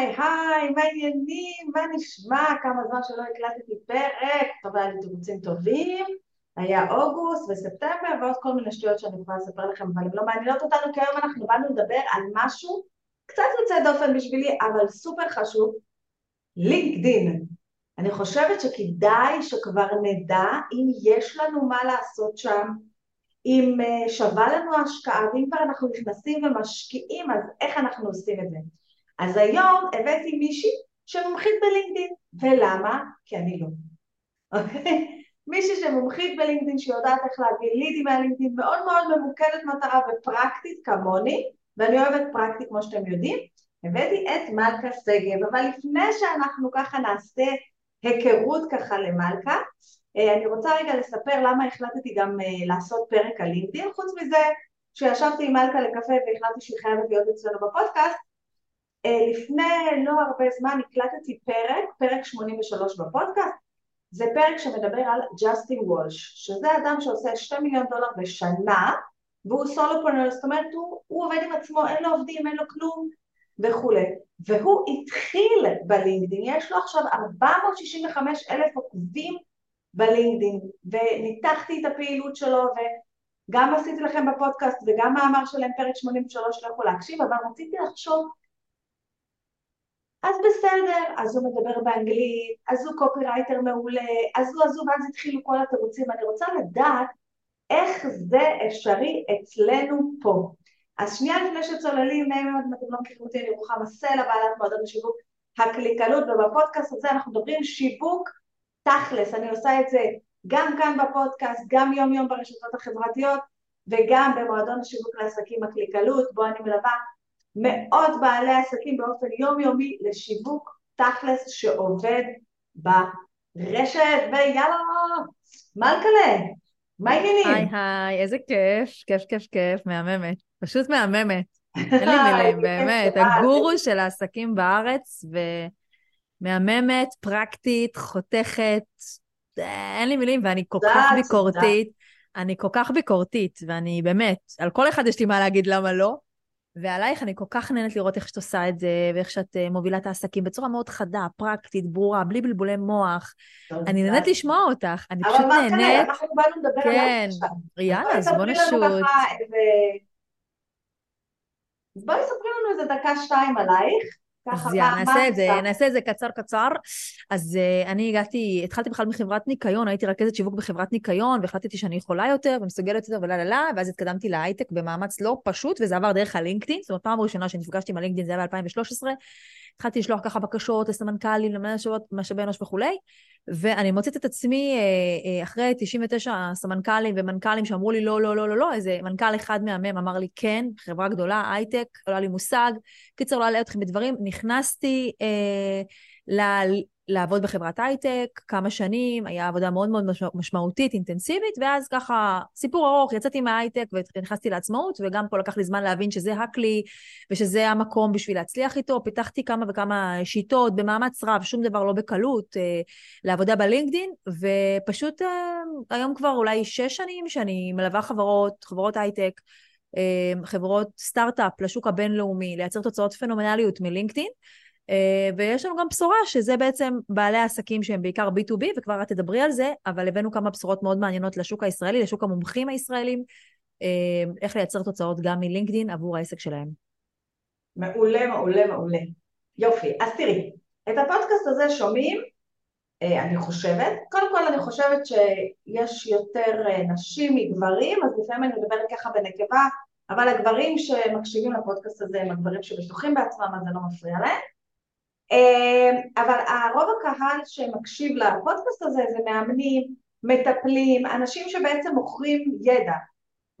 היי היי, מה העניינים? מה נשמע? כמה זמן שלא הקלטתי פרק? טוב, היה לי תירוצים טובים, היה אוגוסט וספטמבר ועוד כל מיני שטויות שאני יכולה לספר לכם, אבל הן לא מעניינות אותנו, כי היום אנחנו באנו לדבר על משהו קצת יוצא דופן בשבילי, אבל סופר חשוב, לינקדין. אני חושבת שכדאי שכבר נדע אם יש לנו מה לעשות שם, אם אה, שווה לנו ההשקעה, ואם כבר אנחנו נכנסים ומשקיעים, אז איך אנחנו עושים את זה? אז היום הבאתי מישהי שמומחית בלינקדאין, ולמה? כי אני לא. אוקיי? מישהי שמומחית בלינקדאין, שיודעת איך להביא לידים מהלינקדאין, מאוד מאוד ממוקדת מטרה ופרקטית כמוני, ואני אוהבת פרקטית כמו שאתם יודעים, הבאתי את מלכה שגב, אבל לפני שאנחנו ככה נעשה היכרות ככה למלכה, אה, אני רוצה רגע לספר למה החלטתי גם אה, לעשות פרק על לינקדאין, חוץ מזה שישבתי עם מלכה לקפה והחלטתי שהיא חייבת להיות אצלנו בפודקאסט, לפני לא הרבה זמן הקלטתי פרק, פרק 83 בפודקאסט, זה פרק שמדבר על ג'סטין וולש, שזה אדם שעושה 2 מיליון דולר בשנה והוא סולופרנר, זאת אומרת הוא, הוא עובד עם עצמו, אין לו עובדים, אין לו כלום וכולי, והוא התחיל בלינקדאין, יש לו עכשיו 465 אלף עוקבים בלינקדאין, וניתחתי את הפעילות שלו וגם עשיתי לכם בפודקאסט וגם מאמר שלהם פרק 83 לא יכול להקשיב, אבל רציתי לחשוב אז בסדר, אז הוא מדבר באנגלית, אז הוא קופירייטר מעולה, אז הוא, אז הוא, ואז התחילו כל התירוצים. אני רוצה לדעת איך זה אפשרי אצלנו פה. אז שנייה לפני שצוללים, אם אתם לא מכירים אותי, אני רוחמה סלע, בעלת מועדון השיווק הקליקלות, ובפודקאסט הזה אנחנו מדברים שיווק תכלס, אני עושה את זה גם כאן בפודקאסט, גם יום יום ברשתות החברתיות, וגם במועדון השיווק לעסקים הקליקלות, בו אני מלווה מאות בעלי עסקים באופן יומיומי לשיווק תכלס שעובד ברשת, ויאללה, מלכלה, מה העניינים? היי היי, איזה כיף, כיף כיף כיף, מהממת, פשוט מהממת, אין לי מילים, באמת, הגורו של העסקים בארץ, ומהממת, פרקטית, חותכת, אין לי מילים, ואני כל כך ביקורתית, אני כל כך ביקורתית, ואני באמת, על כל אחד יש לי מה להגיד למה לא, ועלייך אני כל כך נהנית לראות איך שאת עושה את זה, ואיך שאת uh, מובילה את העסקים בצורה מאוד חדה, פרקטית, ברורה, בלי בלבולי מוח. אני נהנית לשמוע אותך, אני פשוט נהנית... אבל מה קרה? אנחנו באנו לדבר כן, יאללה, אז בוא נשוט. אז בואי ספרי לנו איזה דקה-שתיים עלייך. אז יאללה, נעשה את זה, נעשה את זה קצר קצר. אז uh, אני הגעתי, התחלתי בכלל מחברת ניקיון, הייתי רכזת שיווק בחברת ניקיון, והחלטתי שאני יכולה יותר ומסוגלת יותר ולה לה לה, ואז התקדמתי להייטק במאמץ לא פשוט, וזה עבר דרך הלינקדאין, זאת אומרת, פעם ראשונה שנפגשתי עם הלינקדאין זה היה ב-2013, התחלתי לשלוח ככה בקשות לסמנכ"לים, למנהל משאבי אנוש וכולי, ואני מוצאת את עצמי אה, אה, אחרי 99 סמנכ"לים ומנכ"לים שאמרו לי לא, לא, לא, לא, לא, איזה מנכ"ל אחד מהמם אמר לי כן, חברה גדולה, הייטק, לא היה לי מושג. קיצר, לא אלאה אתכם בדברים. נכנסתי אה, לעבוד בחברת הייטק כמה שנים, היה עבודה מאוד מאוד משמעותית, אינטנסיבית, ואז ככה, סיפור ארוך, יצאתי מההייטק ונכנסתי לעצמאות, וגם פה לקח לי זמן להבין שזה הכלי ושזה המקום בשביל להצליח איתו. פיתחתי כמה וכמה שיטות במאמץ רב, שום דבר לא בקלות, אה, לעבודה בלינקדין, ופשוט אה, היום כבר אולי שש שנים שאני מלווה חברות, חברות הייטק, אה, חברות סטארט-אפ לשוק הבינלאומי, לייצר תוצאות פנומנליות מלינקדין. אה, ויש לנו גם בשורה שזה בעצם בעלי העסקים שהם בעיקר B2B, וכבר את תדברי על זה, אבל הבאנו כמה בשורות מאוד מעניינות לשוק הישראלי, לשוק המומחים הישראלים, אה, איך לייצר תוצאות גם מלינקדין עבור העסק שלהם. מעולה, מעולה, מעולה. יופי. אז תראי, את הפודקאסט הזה שומעים, אה, אני חושבת, קודם כל אני חושבת שיש יותר נשים מגברים, אז לפעמים אני מדברת ככה בנקבה, אבל הגברים שמקשיבים לפודקאסט הזה הם הגברים שבטוחים בעצמם, אז זה לא מפריע להם. אמ, אבל הרוב הקהל שמקשיב לפודקאסט הזה זה מאמנים, מטפלים, אנשים שבעצם מוכרים ידע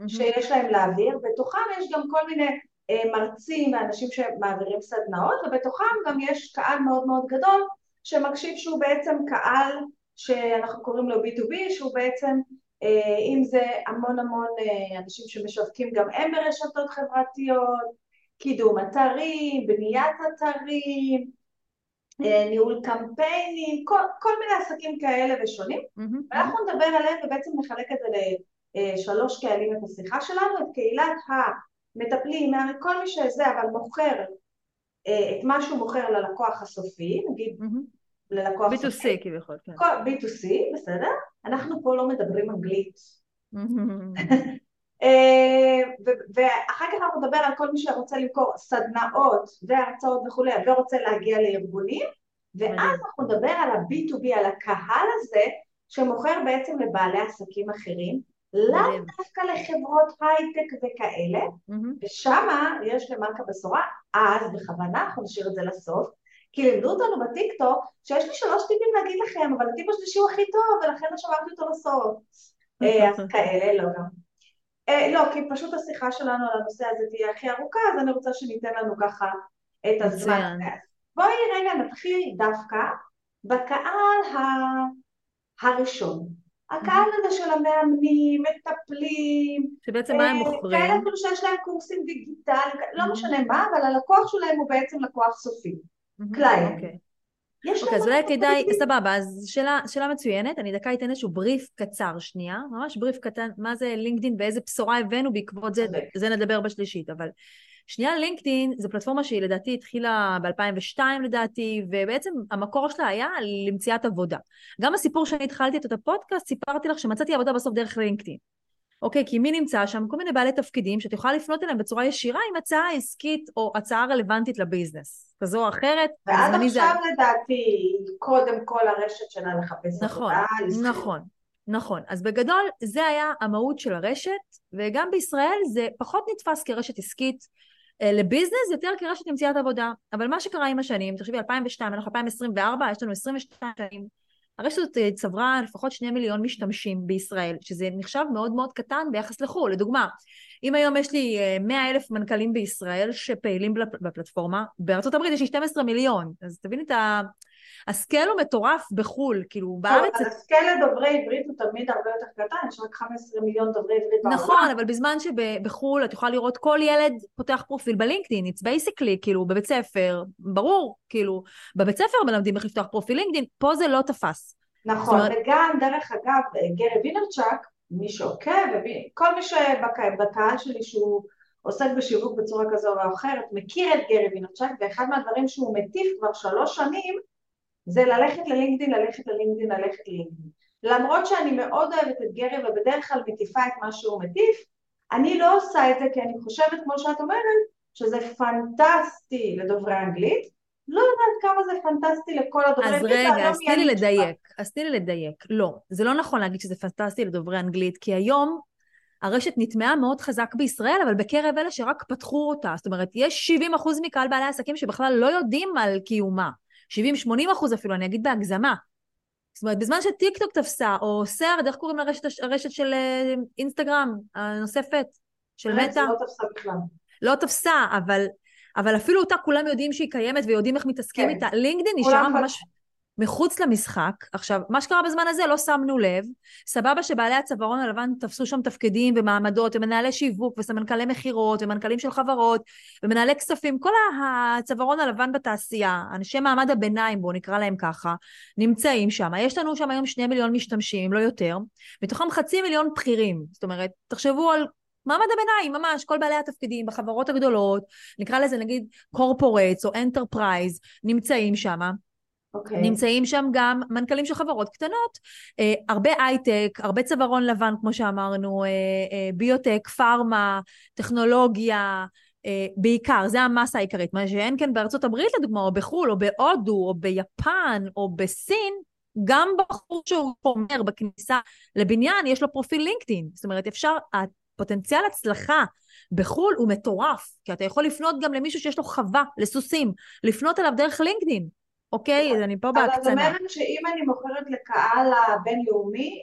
שיש להם להעביר, בתוכם יש גם כל מיני אה, מרצים ואנשים שמעבירים סדנאות, ובתוכם גם יש קהל מאוד מאוד גדול שמקשיב שהוא בעצם קהל שאנחנו קוראים לו B2B, שהוא בעצם אה, אם זה המון המון אה, אנשים שמשווקים גם הם ברשתות חברתיות, קידום אתרים, בניית אתרים, ניהול קמפיינים, כל, כל מיני עסקים כאלה ושונים, mm-hmm. ואנחנו נדבר עליהם ובעצם נחלק את זה לשלוש קהלים את השיחה שלנו, את קהילת המטפלים, כל מי שזה אבל מוכר אה, את מה שהוא מוכר ללקוח הסופי, נגיד ללקוח סופי. B2C כביכול, כן. B2C, בסדר? אנחנו פה לא מדברים אנגלית. אה, ואחר כך אנחנו נדבר על כל מי שרוצה למכור סדנאות והרצאות וכולי ורוצה להגיע לארגונים ואז אנחנו נדבר על ה-B2B, על הקהל הזה שמוכר בעצם לבעלי עסקים אחרים לאו דווקא לחברות הייטק וכאלה, ושמה יש למלכה בשורה, אז בכוונה אנחנו נשאיר את זה לסוף, כי לימדו אותנו בטיקטוק שיש לי שלוש טיפים להגיד לכם, אבל הטיפ השלישי הוא הכי טוב, ולכן לא שמרתי אותו לסוף. אה, אז כאלה, לא גם. אה, לא, כי פשוט השיחה שלנו על הנושא הזה תהיה הכי ארוכה, אז אני רוצה שניתן לנו ככה את הזמן. בואי רגע נתחיל דווקא בקהל הראשון. הקהל הזה של המאמנים, מטפלים, שבעצם מה הם אה, מוכרים? כאלה אפילו שיש להם קורסים דיגיטליים, לא משנה מה, אבל הלקוח שלהם הוא בעצם לקוח סופי, קליינט. אוקיי. אוקיי, אז אולי כדאי, סבבה, אז שאלה, שאלה מצוינת, אני דקה אתן איזשהו בריף קצר שנייה, ממש בריף קטן, מה זה לינקדאין ואיזה בשורה הבאנו בעקבות זה, זה נדבר בשלישית, אבל שנייה לינקדאין זו פלטפורמה שהיא לדעתי התחילה ב-2002 לדעתי, ובעצם המקור שלה היה למציאת עבודה. גם הסיפור שאני התחלתי את הפודקאסט, סיפרתי לך שמצאתי עבודה בסוף דרך לינקדאין. אוקיי, כי מי נמצא שם? כל מיני בעלי תפקידים שאת יכולה לפנות אליהם בצורה ישירה עם הצעה עסקית או הצעה רלוונטית לביזנס, כזו או אחרת. ועד עכשיו זה... לדעתי, קודם כל הרשת שלה לחפש נכון, עבודה. נכון, נכון. אז בגדול זה היה המהות של הרשת, וגם בישראל זה פחות נתפס כרשת עסקית. אה, לביזנס יותר כרשת למציאת עבודה. אבל מה שקרה עם השנים, תחשבי 2002, אנחנו 2024, יש לנו 22 שנים, הרשת הזאת אה, צברה לפחות שני מיליון משתמשים בישראל, שזה נחשב מאוד מאוד קטן ביחס לחו"ל. לדוגמה, אם היום יש לי 100 אה, אלף מנכ"לים בישראל שפעילים בפלטפורמה, בארצות הברית יש לי 12 מיליון, אז תביני את ה... ה scale הוא מטורף בחו"ל, כאילו בארץ... הסקייל לדוברי עברית הוא תמיד הרבה יותר קטן, יש רק 15 מיליון דוברי עברית בעולם. נכון, אבל בזמן שבחו"ל את יכולה לראות כל ילד פותח פרופיל בלינקדאין, it's basically, כאילו, בבית ספר, ברור, כאילו, בבית ספר מלמדים איך לפתוח פרופיל לינקדאין, פה זה לא תפס. נכון, אומרת... וגם דרך אגב, גרי ויינרצ'וק, מי שעוקב, כל מי שבקהל שלי שהוא עוסק בשיווק בצורה כזו או אחרת, מכיר את גרי וינרצ'אק, ואחד מהדברים שהוא מטיף כבר שלוש שנים, זה ללכת ללינקדאין, ללכת ללינקדאין, ללכת ללינקדאין. למרות שאני מאוד אוהבת את גרי ובדרך כלל מטיפה את מה שהוא מטיף, אני לא עושה את זה כי אני חושבת, כמו שאת אומרת, שזה פנטסטי לדוברי אנגלית, לא יודעת כמה זה פנטסטי לכל הדוברי אנגלית. אז רגע, אז תני לי לדייק, אז תני לי לדייק. לא, זה לא נכון להגיד שזה פנטסטי לדוברי אנגלית, כי היום הרשת נטמעה מאוד חזק בישראל, אבל בקרב אלה שרק פתחו אותה. זאת אומרת, יש 70% מקהל בעלי העסקים שבכלל לא יודעים על קיומה. 70-80 אחוז אפילו, אני אגיד בהגזמה. זאת אומרת, בזמן שטיקטוק תפסה, או סארד, איך קוראים לרשת הרשת של אה, אינסטגרם הנוספת? של מטא? לא תפסה בכלל. לא תפסה, אבל, אבל אפילו אותה כולם יודעים שהיא קיימת ויודעים איך מתעסקים כן. איתה. לינקדאין נשארה ממש... מחוץ למשחק. עכשיו, מה שקרה בזמן הזה לא שמנו לב, סבבה שבעלי הצווארון הלבן תפסו שם תפקידים ומעמדות ומנהלי שיווק וסמנכ"לי מכירות ומנכ"לים של חברות ומנהלי כספים, כל הצווארון הלבן בתעשייה, אנשי מעמד הביניים, בואו נקרא להם ככה, נמצאים שם. יש לנו שם היום שני מיליון משתמשים, אם לא יותר, מתוכם חצי מיליון בכירים. זאת אומרת, תחשבו על מעמד הביניים, ממש, כל בעלי התפקידים בחברות הגדולות, נקרא לזה נגיד corporates או enterprise, נמצאים שם. Okay. אוקיי. נמצאים שם גם מנכ"לים של חברות קטנות, אה, הרבה הייטק, הרבה צווארון לבן, כמו שאמרנו, אה, אה, ביוטק, פארמה, טכנולוגיה, אה, בעיקר, זה המסה העיקרית. מה שאין כן בארצות הברית לדוגמה, או בחו"ל, או בהודו, או ביפן, או בסין, גם בחור שהוא אומר בכניסה לבניין, יש לו פרופיל לינקדאין. זאת אומרת, אפשר, הפוטנציאל הצלחה בחו"ל הוא מטורף, כי אתה יכול לפנות גם למישהו שיש לו חווה לסוסים, לפנות אליו דרך לינקדאין. אוקיי? אז אני פה בהקצנה. אבל את אומרת שאם אני מוכרת לקהל הבינלאומי,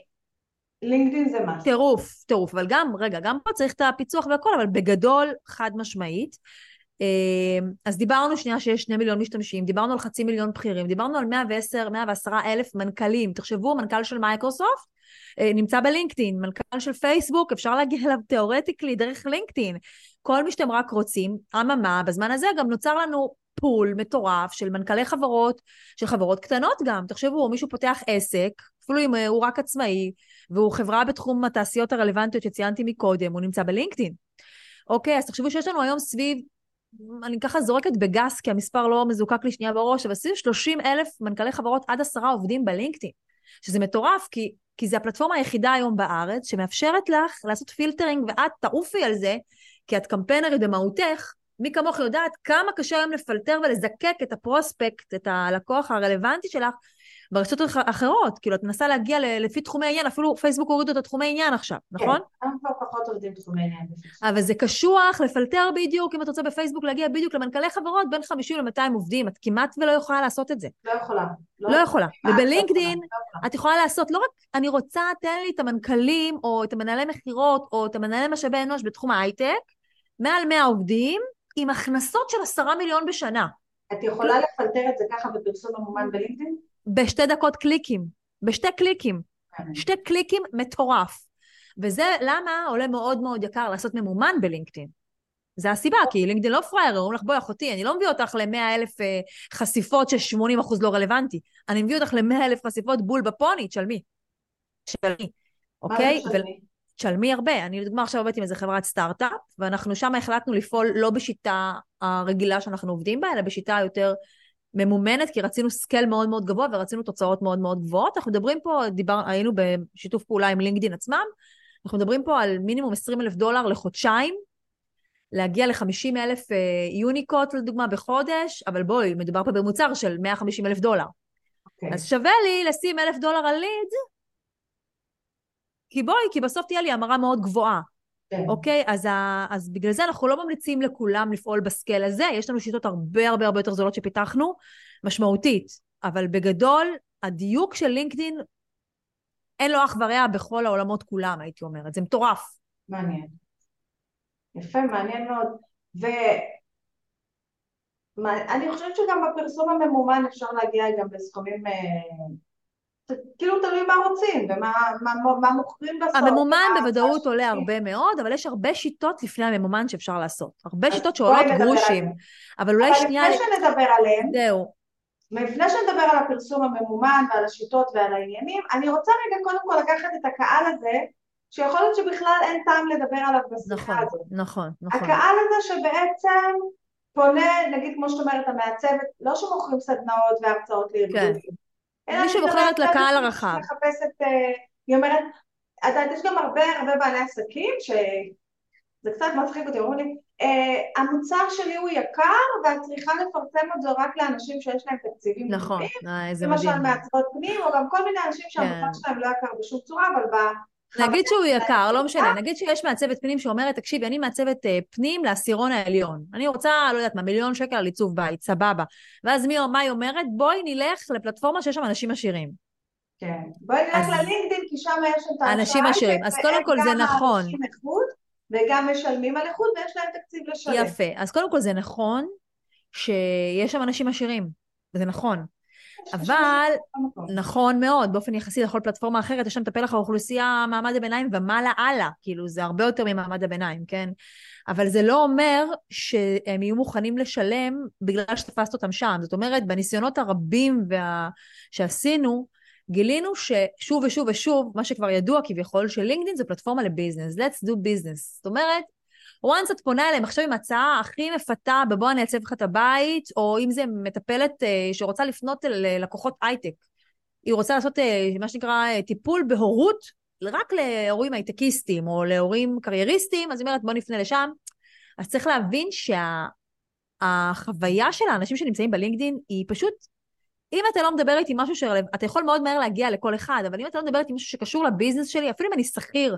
לינקדאין זה מה? טירוף, טירוף. אבל גם, רגע, גם פה צריך את הפיצוח והכל, אבל בגדול, חד משמעית. אה, אז דיברנו שנייה שיש שני מיליון משתמשים, דיברנו על חצי מיליון בכירים, דיברנו על 110, 110 אלף מנכ"לים. תחשבו, מנכ"ל של מייקרוסופט אה, נמצא בלינקדאין, מנכ"ל של פייסבוק, אפשר להגיע אליו תיאורטיקלי דרך לינקדאין. כל מי שאתם רק רוצים, אממה, בזמן הזה גם נוצר לנו pool מטורף של מנכ"לי חברות, של חברות קטנות גם. תחשבו, מישהו פותח עסק, אפילו אם הוא רק עצמאי, והוא חברה בתחום התעשיות הרלוונטיות שציינתי מקודם, הוא נמצא בלינקדאין. אוקיי, אז תחשבו שיש לנו היום סביב אני ככה זורקת בגס, כי המספר לא מזוקק לי שנייה בראש, אבל סביב 30 אלף מנכ"לי חברות עד עשרה עובדים בלינקדאין, שזה מטורף, כי, כי זו הפלטפורמה היחידה היום בארץ שמאפשרת לך לעשות filtering, ואת תעופי על זה, כי את קמפיינרית במהותך, מי כמוך יודעת כמה קשה היום לפלטר ולזקק את הפרוספקט, את הלקוח הרלוונטי שלך, ברשתות אחרות, כאילו את מנסה להגיע לפי תחומי עניין, אפילו פייסבוק הורידו את התחומי עניין עכשיו, נכון? כן, הם כבר פחות עובדים תחומי עניין. אבל זה קשוח לפלטר בדיוק, אם את רוצה בפייסבוק להגיע בדיוק למנכ"לי חברות בין 50 ל-200 עובדים, את כמעט ולא יכולה לעשות את זה. לא יכולה. לא, לא יכולה. ובלינקדין לא את יכולה לעשות, לא רק אני רוצה, תן לי את המנכ"לים, או את המנהלי מכירות, או את המנהלי משאבי אנוש בתחום ההייטק, מעל 100 עובדים, עם הכנסות של עשרה מיליון בשנה. את יכולה לפלטר את זה ככה בפרסום ממומן בלינקדאין? בשתי דקות קליקים. בשתי קליקים. כן. שתי קליקים מטורף. וזה למה עולה מאוד מאוד יקר לעשות ממומן בלינקדאין. זה הסיבה, כי לינקדאין לא פראייר, אומרים לך, בואי אחותי, אני לא מביא אותך ל-100 אלף אה, חשיפות ש-80 אחוז לא רלוונטי. אני מביא אותך ל-100 אלף חשיפות בול בפוני, תשלמי. תשלמי, אוקיי? מה זה תשלמי? תשלמי הרבה. אני לדוגמה עכשיו עובדת עם איזה חברת סטארט-אפ, ואנחנו שם החלטנו לפעול לא בשיטה הרגילה שאנחנו עובדים בה, אלא בשיטה יותר ממומנת, כי רצינו סקל מאוד מאוד גבוה ורצינו תוצאות מאוד מאוד גבוהות. אנחנו מדברים פה, דיבר, היינו בשיתוף פעולה עם לינקדין עצמם, אנחנו מדברים פה על מינימום 20 אלף דולר לחודשיים, להגיע ל-50 אלף יוניקות לדוגמה בחודש, אבל בואי, מדובר פה במוצר של 150 אלף דולר. Okay. אוקיי. אז שווה לי לשים אלף דולר על ליד, כי בואי, כי בסוף תהיה לי המרה מאוד גבוהה. כן. אוקיי? אז, ה, אז בגלל זה אנחנו לא ממליצים לכולם לפעול בסקייל הזה, יש לנו שיטות הרבה הרבה הרבה יותר זולות שפיתחנו, משמעותית, אבל בגדול, הדיוק של לינקדין, אין לו אח ורע בכל העולמות כולם, הייתי אומרת, זה מטורף. מעניין. יפה, מעניין מאוד. ואני חושבת שגם בפרסום הממומן אפשר להגיע גם לסכומים אה, כאילו תלוי מה רוצים ומה מה, מה מוכרים בסוף. הממומן בוודאות עולה הרבה מאוד, אבל יש הרבה שיטות לפני הממומן שאפשר לעשות. הרבה שיטות שעולות גרושים. אבל אולי שנייה... אבל לפני שנדבר עליהן, זהו. לפני שנדבר על הפרסום הממומן ועל השיטות ועל העניינים, אני רוצה רגע קודם כל לקחת את הקהל הזה, שיכול להיות שבכלל אין טעם לדבר עליו בשיחה נכון, הזאת. נכון, נכון. הקהל הזה שבעצם פונה, נגיד כמו שאת אומרת, המעצבת, לא שמוכרים סדנאות והרצאות לארגונים. כן. מי שבוחרת לקהל הרחב. מחפשת, אה, היא אומרת, את יודעת, יש גם הרבה הרבה בעלי עסקים שזה קצת מצחיק אותי, אומרים לי, אה, המוצר שלי הוא יקר ואת צריכה לפרסם את זה רק לאנשים שיש להם תקציבים נכון, אה, איזה מדהים. למשל מעצבות פנים, או גם כל מיני אנשים שהמוצר כן. שלהם לא יקר בשום צורה, אבל נגיד שהוא יקר, לא משנה, נגיד שיש מעצבת פנים שאומרת, תקשיבי, אני מעצבת אה, פנים לעשירון העליון. אני רוצה, לא יודעת מה, מיליון שקל על עיצוב בית, סבבה. ואז מי, מה היא אומרת? בואי נלך לפלטפורמה שיש שם אנשים עשירים. כן. בואי נלך ללינקדאין, כי שם יש את האשראי. אנשים עשירים. אז קודם כל זה נכון. וגם משלמים על איכות ויש להם תקציב לשלם. יפה. אז קודם כל זה נכון שיש שם אנשים עשירים. זה נכון. אבל, נכון מאוד, באופן יחסי לכל פלטפורמה אחרת, יש שם את הפלח האוכלוסייה מעמד הביניים ומעלה הלאה, כאילו זה הרבה יותר ממעמד הביניים, כן? אבל זה לא אומר שהם יהיו מוכנים לשלם בגלל שתפסת אותם שם. זאת אומרת, בניסיונות הרבים וה... שעשינו, גילינו ששוב ושוב ושוב, מה שכבר ידוע כביכול, שלינקדאין זה פלטפורמה לביזנס, let's do business. זאת אומרת, once את פונה אליהם עכשיו עם הצעה הכי מפתה, בבוא אני אעצב לך את הבית, או אם זה מטפלת uh, שרוצה לפנות ללקוחות הייטק. היא רוצה לעשות uh, מה שנקרא טיפול בהורות רק להורים הייטקיסטים או להורים קרייריסטים, אז היא אומרת בוא נפנה לשם. אז צריך להבין שהחוויה שה, של האנשים שנמצאים בלינקדין היא פשוט, אם אתה לא מדבר איתי משהו שרלו... אתה יכול מאוד מהר להגיע לכל אחד, אבל אם אתה לא מדבר איתי משהו שקשור לביזנס שלי, אפילו אם אני שכיר,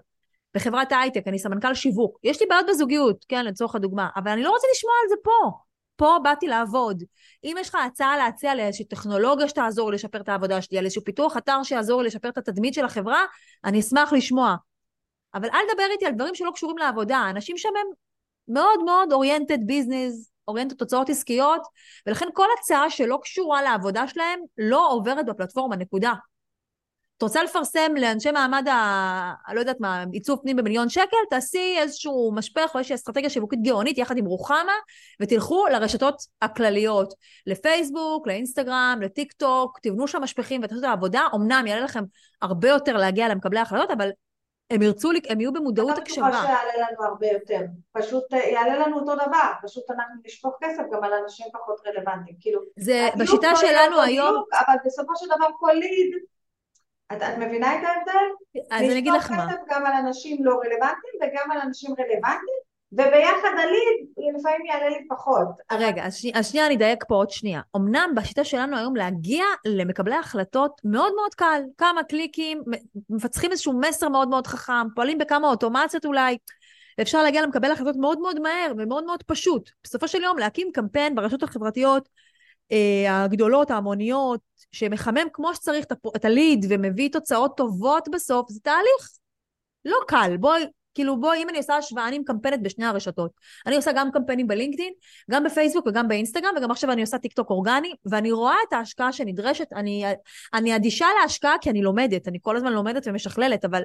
בחברת הייטק, אני סמנכ"ל שיווק, יש לי בעיות בזוגיות, כן, לצורך הדוגמה, אבל אני לא רוצה לשמוע על זה פה. פה באתי לעבוד. אם יש לך הצעה להציע לאיזושהי טכנולוגיה שתעזור לשפר את העבודה שלי, על איזשהו פיתוח אתר שיעזור לשפר את התדמית של החברה, אני אשמח לשמוע. אבל אל תדבר איתי על דברים שלא קשורים לעבודה. האנשים שם הם מאוד מאוד oriented business, oriented תוצאות עסקיות, ולכן כל הצעה שלא קשורה לעבודה שלהם לא עוברת בפלטפורמה, נקודה. את רוצה לפרסם לאנשי מעמד ה... לא יודעת מה, עיצוב פנים במיליון שקל, תעשי איזשהו משפך או איזושהי אסטרטגיה שיווקית גאונית יחד עם רוחמה, ותלכו לרשתות הכלליות, לפייסבוק, לאינסטגרם, לטיק טוק, תבנו שם משפכים ותעשו את העבודה, אמנם יעלה לכם הרבה יותר להגיע למקבלי ההחלטות, אבל הם ירצו, הם יהיו במודעות הקשבה. אני לא בטוחה שיעלה לנו הרבה יותר. פשוט אה, יעלה לנו אותו דבר, פשוט אנחנו נשפוך כסף גם על אנשים פחות רלוונטיים. כאילו, זה בשיטה שלנו היום... דיוק, אבל בסופו של דבר כל ליד, את, את מבינה את ההבדל? אז אני אגיד לך מה. נשפוך כסף גם על אנשים לא רלוונטיים וגם על אנשים רלוונטיים, וביחד הליד לפעמים יעלה לי פחות. רגע, אז, שני, אז שנייה אני אדייק פה עוד שנייה. אמנם בשיטה שלנו היום להגיע למקבלי החלטות מאוד מאוד קל. כמה קליקים, מפצחים איזשהו מסר מאוד מאוד חכם, פועלים בכמה אוטומציות אולי. אפשר להגיע למקבל החלטות מאוד מאוד מהר ומאוד מאוד פשוט. בסופו של יום להקים קמפיין ברשתות החברתיות הגדולות, ההמוניות, שמחמם כמו שצריך את הליד ומביא תוצאות טובות בסוף, זה תהליך לא קל. בואי, כאילו בואי, אם אני עושה השוואה, אני מקמפנת בשני הרשתות. אני עושה גם קמפיינים בלינקדאין, גם בפייסבוק וגם באינסטגרם, וגם עכשיו אני עושה טיק טוק אורגני, ואני רואה את ההשקעה שנדרשת, אני, אני אדישה להשקעה כי אני לומדת, אני כל הזמן לומדת ומשכללת, אבל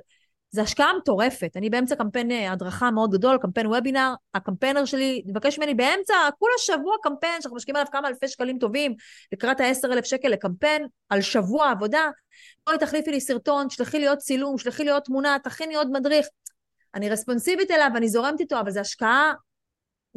זו השקעה מטורפת. אני באמצע קמפיין אה, הדרכה מאוד גדול, קמפיין וובינר, הקמפיינר שלי מבקש ממני באמצע, כולה שבוע קמפיין, שאנחנו משקיעים עליו כמה אלפי שקלים טובים, לקראת ה-10,000 שקל לקמפיין, על שבוע עבודה. בואי תחליפי לי סרטון, שלחי לי עוד צילום, שלחי לי עוד תמונה, תכיני עוד מדריך. אני רספונסיבית אליו ואני זורמת איתו, אבל זו השקעה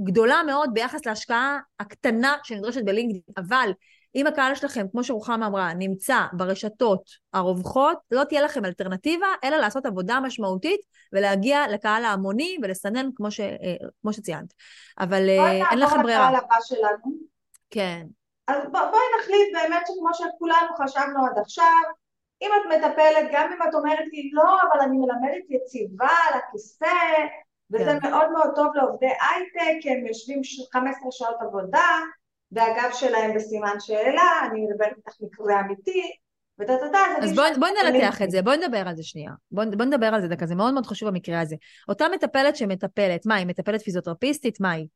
גדולה מאוד ביחס להשקעה הקטנה שנדרשת בלינקדאין. אבל אם הקהל שלכם, כמו שרוחמה אמרה, נמצא ברשתות הרווחות, לא תהיה לכם אלטרנטיבה, אלא לעשות עבודה משמעותית ולהגיע לקהל ההמוני ולסנן כמו, ש, אה, כמו שציינת. אבל אה, אין לכם ברירה. בואי נעבור לקהל הבא שלנו. כן. אז בואי נחליט באמת שכמו שכולנו חשבנו עד עכשיו, אם את מטפלת, גם אם את אומרת לי לא, אבל אני מלמדת יציבה על הכיסא, וזה כן. מאוד מאוד טוב לעובדי הייטק, הם יושבים 15 שעות עבודה, והגב שלהם בסימן שאלה, אני מדברת איתך מקרה אמיתי, ודדדה, אז בואי בוא ננתח את זה, בואי נדבר על זה שנייה. בואי בוא נדבר על זה דקה, זה מאוד מאוד חשוב במקרה הזה. אותה מטפלת שמטפלת, מה, היא מטפלת פיזיותרפיסטית? מה היא?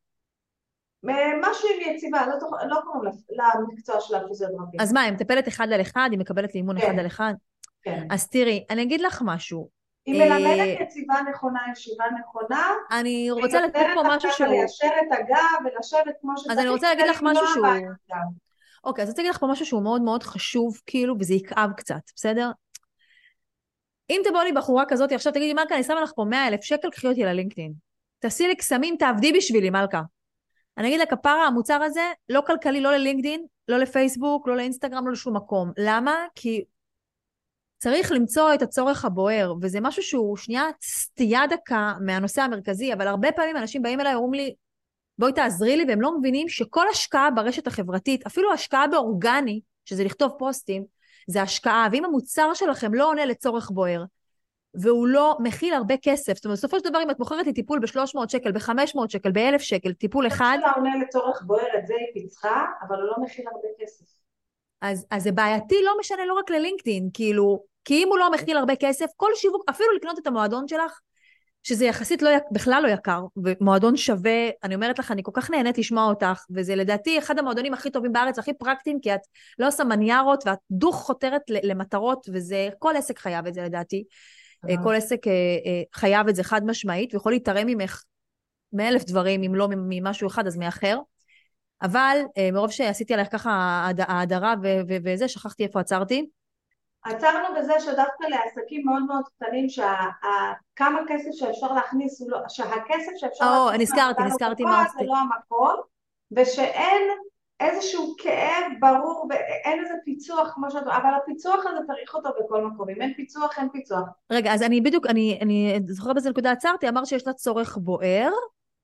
משהו עם יציבה, לא, תוכ... לא קוראים למקצוע של הפיזיותרפיה. אז מה, היא מטפלת אחד על אחד? היא מקבלת לאימון כן. אחד על אחד? כן. אז תראי, אני אגיד לך משהו. היא מלמדת אה, יציבה נכונה, ישיבה נכונה. אני רוצה לתת פה משהו שהוא... והיא ליישר את הגב ולשבת כמו שצריך. אז אני רוצה להגיד לך משהו שהוא... אוקיי, אז אני רוצה להגיד לך פה משהו שהוא מאוד מאוד חשוב, כאילו, וזה יכאב קצת, בסדר? אם תבוא לי בחורה כזאת, עכשיו תגידי, מלכה, אני שמה לך פה 100 אלף שקל, קחי אותי ללינקדאין. תעשי לי קסמים, תעבדי בשבילי, מלכה. אני אגיד לכפרה, המוצר הזה לא כלכלי לא ללינקדין, לא לפייסבוק, לא לאינסטגרם, לא לשום מקום. למה? כי צריך למצוא את הצורך הבוער, וזה משהו שהוא שנייה סטייה דקה מהנושא המרכזי, אבל הרבה פעמים אנשים באים אליי ואומרים לי, בואי תעזרי לי, והם לא מבינים שכל השקעה ברשת החברתית, אפילו השקעה באורגני, שזה לכתוב פוסטים, זה השקעה, ואם המוצר שלכם לא עונה לצורך בוער, והוא לא מכיל הרבה כסף. זאת אומרת, בסופו של דבר, אם את מוכרת לי טיפול ב-300 שקל, ב-500 שקל, ב-1,000 שקל, טיפול אחד... זה עונה לצורך בוער, את זה היא פיצחה, אבל הוא לא מכיל הרבה כסף. אז, אז זה בעייתי, לא משנה לא רק ללינקדאין, כאילו, כי אם הוא לא מכיל הרבה כסף, כל שיווק, אפילו לקנות את המועדון שלך, שזה יחסית לא, בכלל לא יקר, ומועדון שווה, אני אומרת לך, אני כל כך נהנית לשמוע אותך, וזה לדעתי אחד המועדונים הכי טובים בארץ, הכי פרקטיים, כי את לא עושה מניירות, ואת דוך חותרת למטרות, וזה, כל עסק חייב את זה לדעתי. אה. כל עסק אה, אה, חייב את זה חד משמעית, ויכול להתערם ממך מאלף דברים, אם לא ממשהו אחד אז מאחר. אבל מרוב שעשיתי עליך ככה האדרה וזה, שכחתי איפה עצרתי. עצרנו בזה שדווקא לעסקים מאוד מאוד קטנים, שכמה כסף שאפשר להכניס, לא, שהכסף שאפשר להכניס... או, נזכרתי, נזכרתי מה. זה לא המקום, ושאין איזשהו כאב ברור, ואין איזה פיצוח כמו שאת... אבל הפיצוח הזה צריך אותו בכל מקום. אם אין פיצוח, אין פיצוח. רגע, אז אני בדיוק, אני, אני זוכרת באיזה נקודה עצרתי, אמר שיש לה צורך בוער,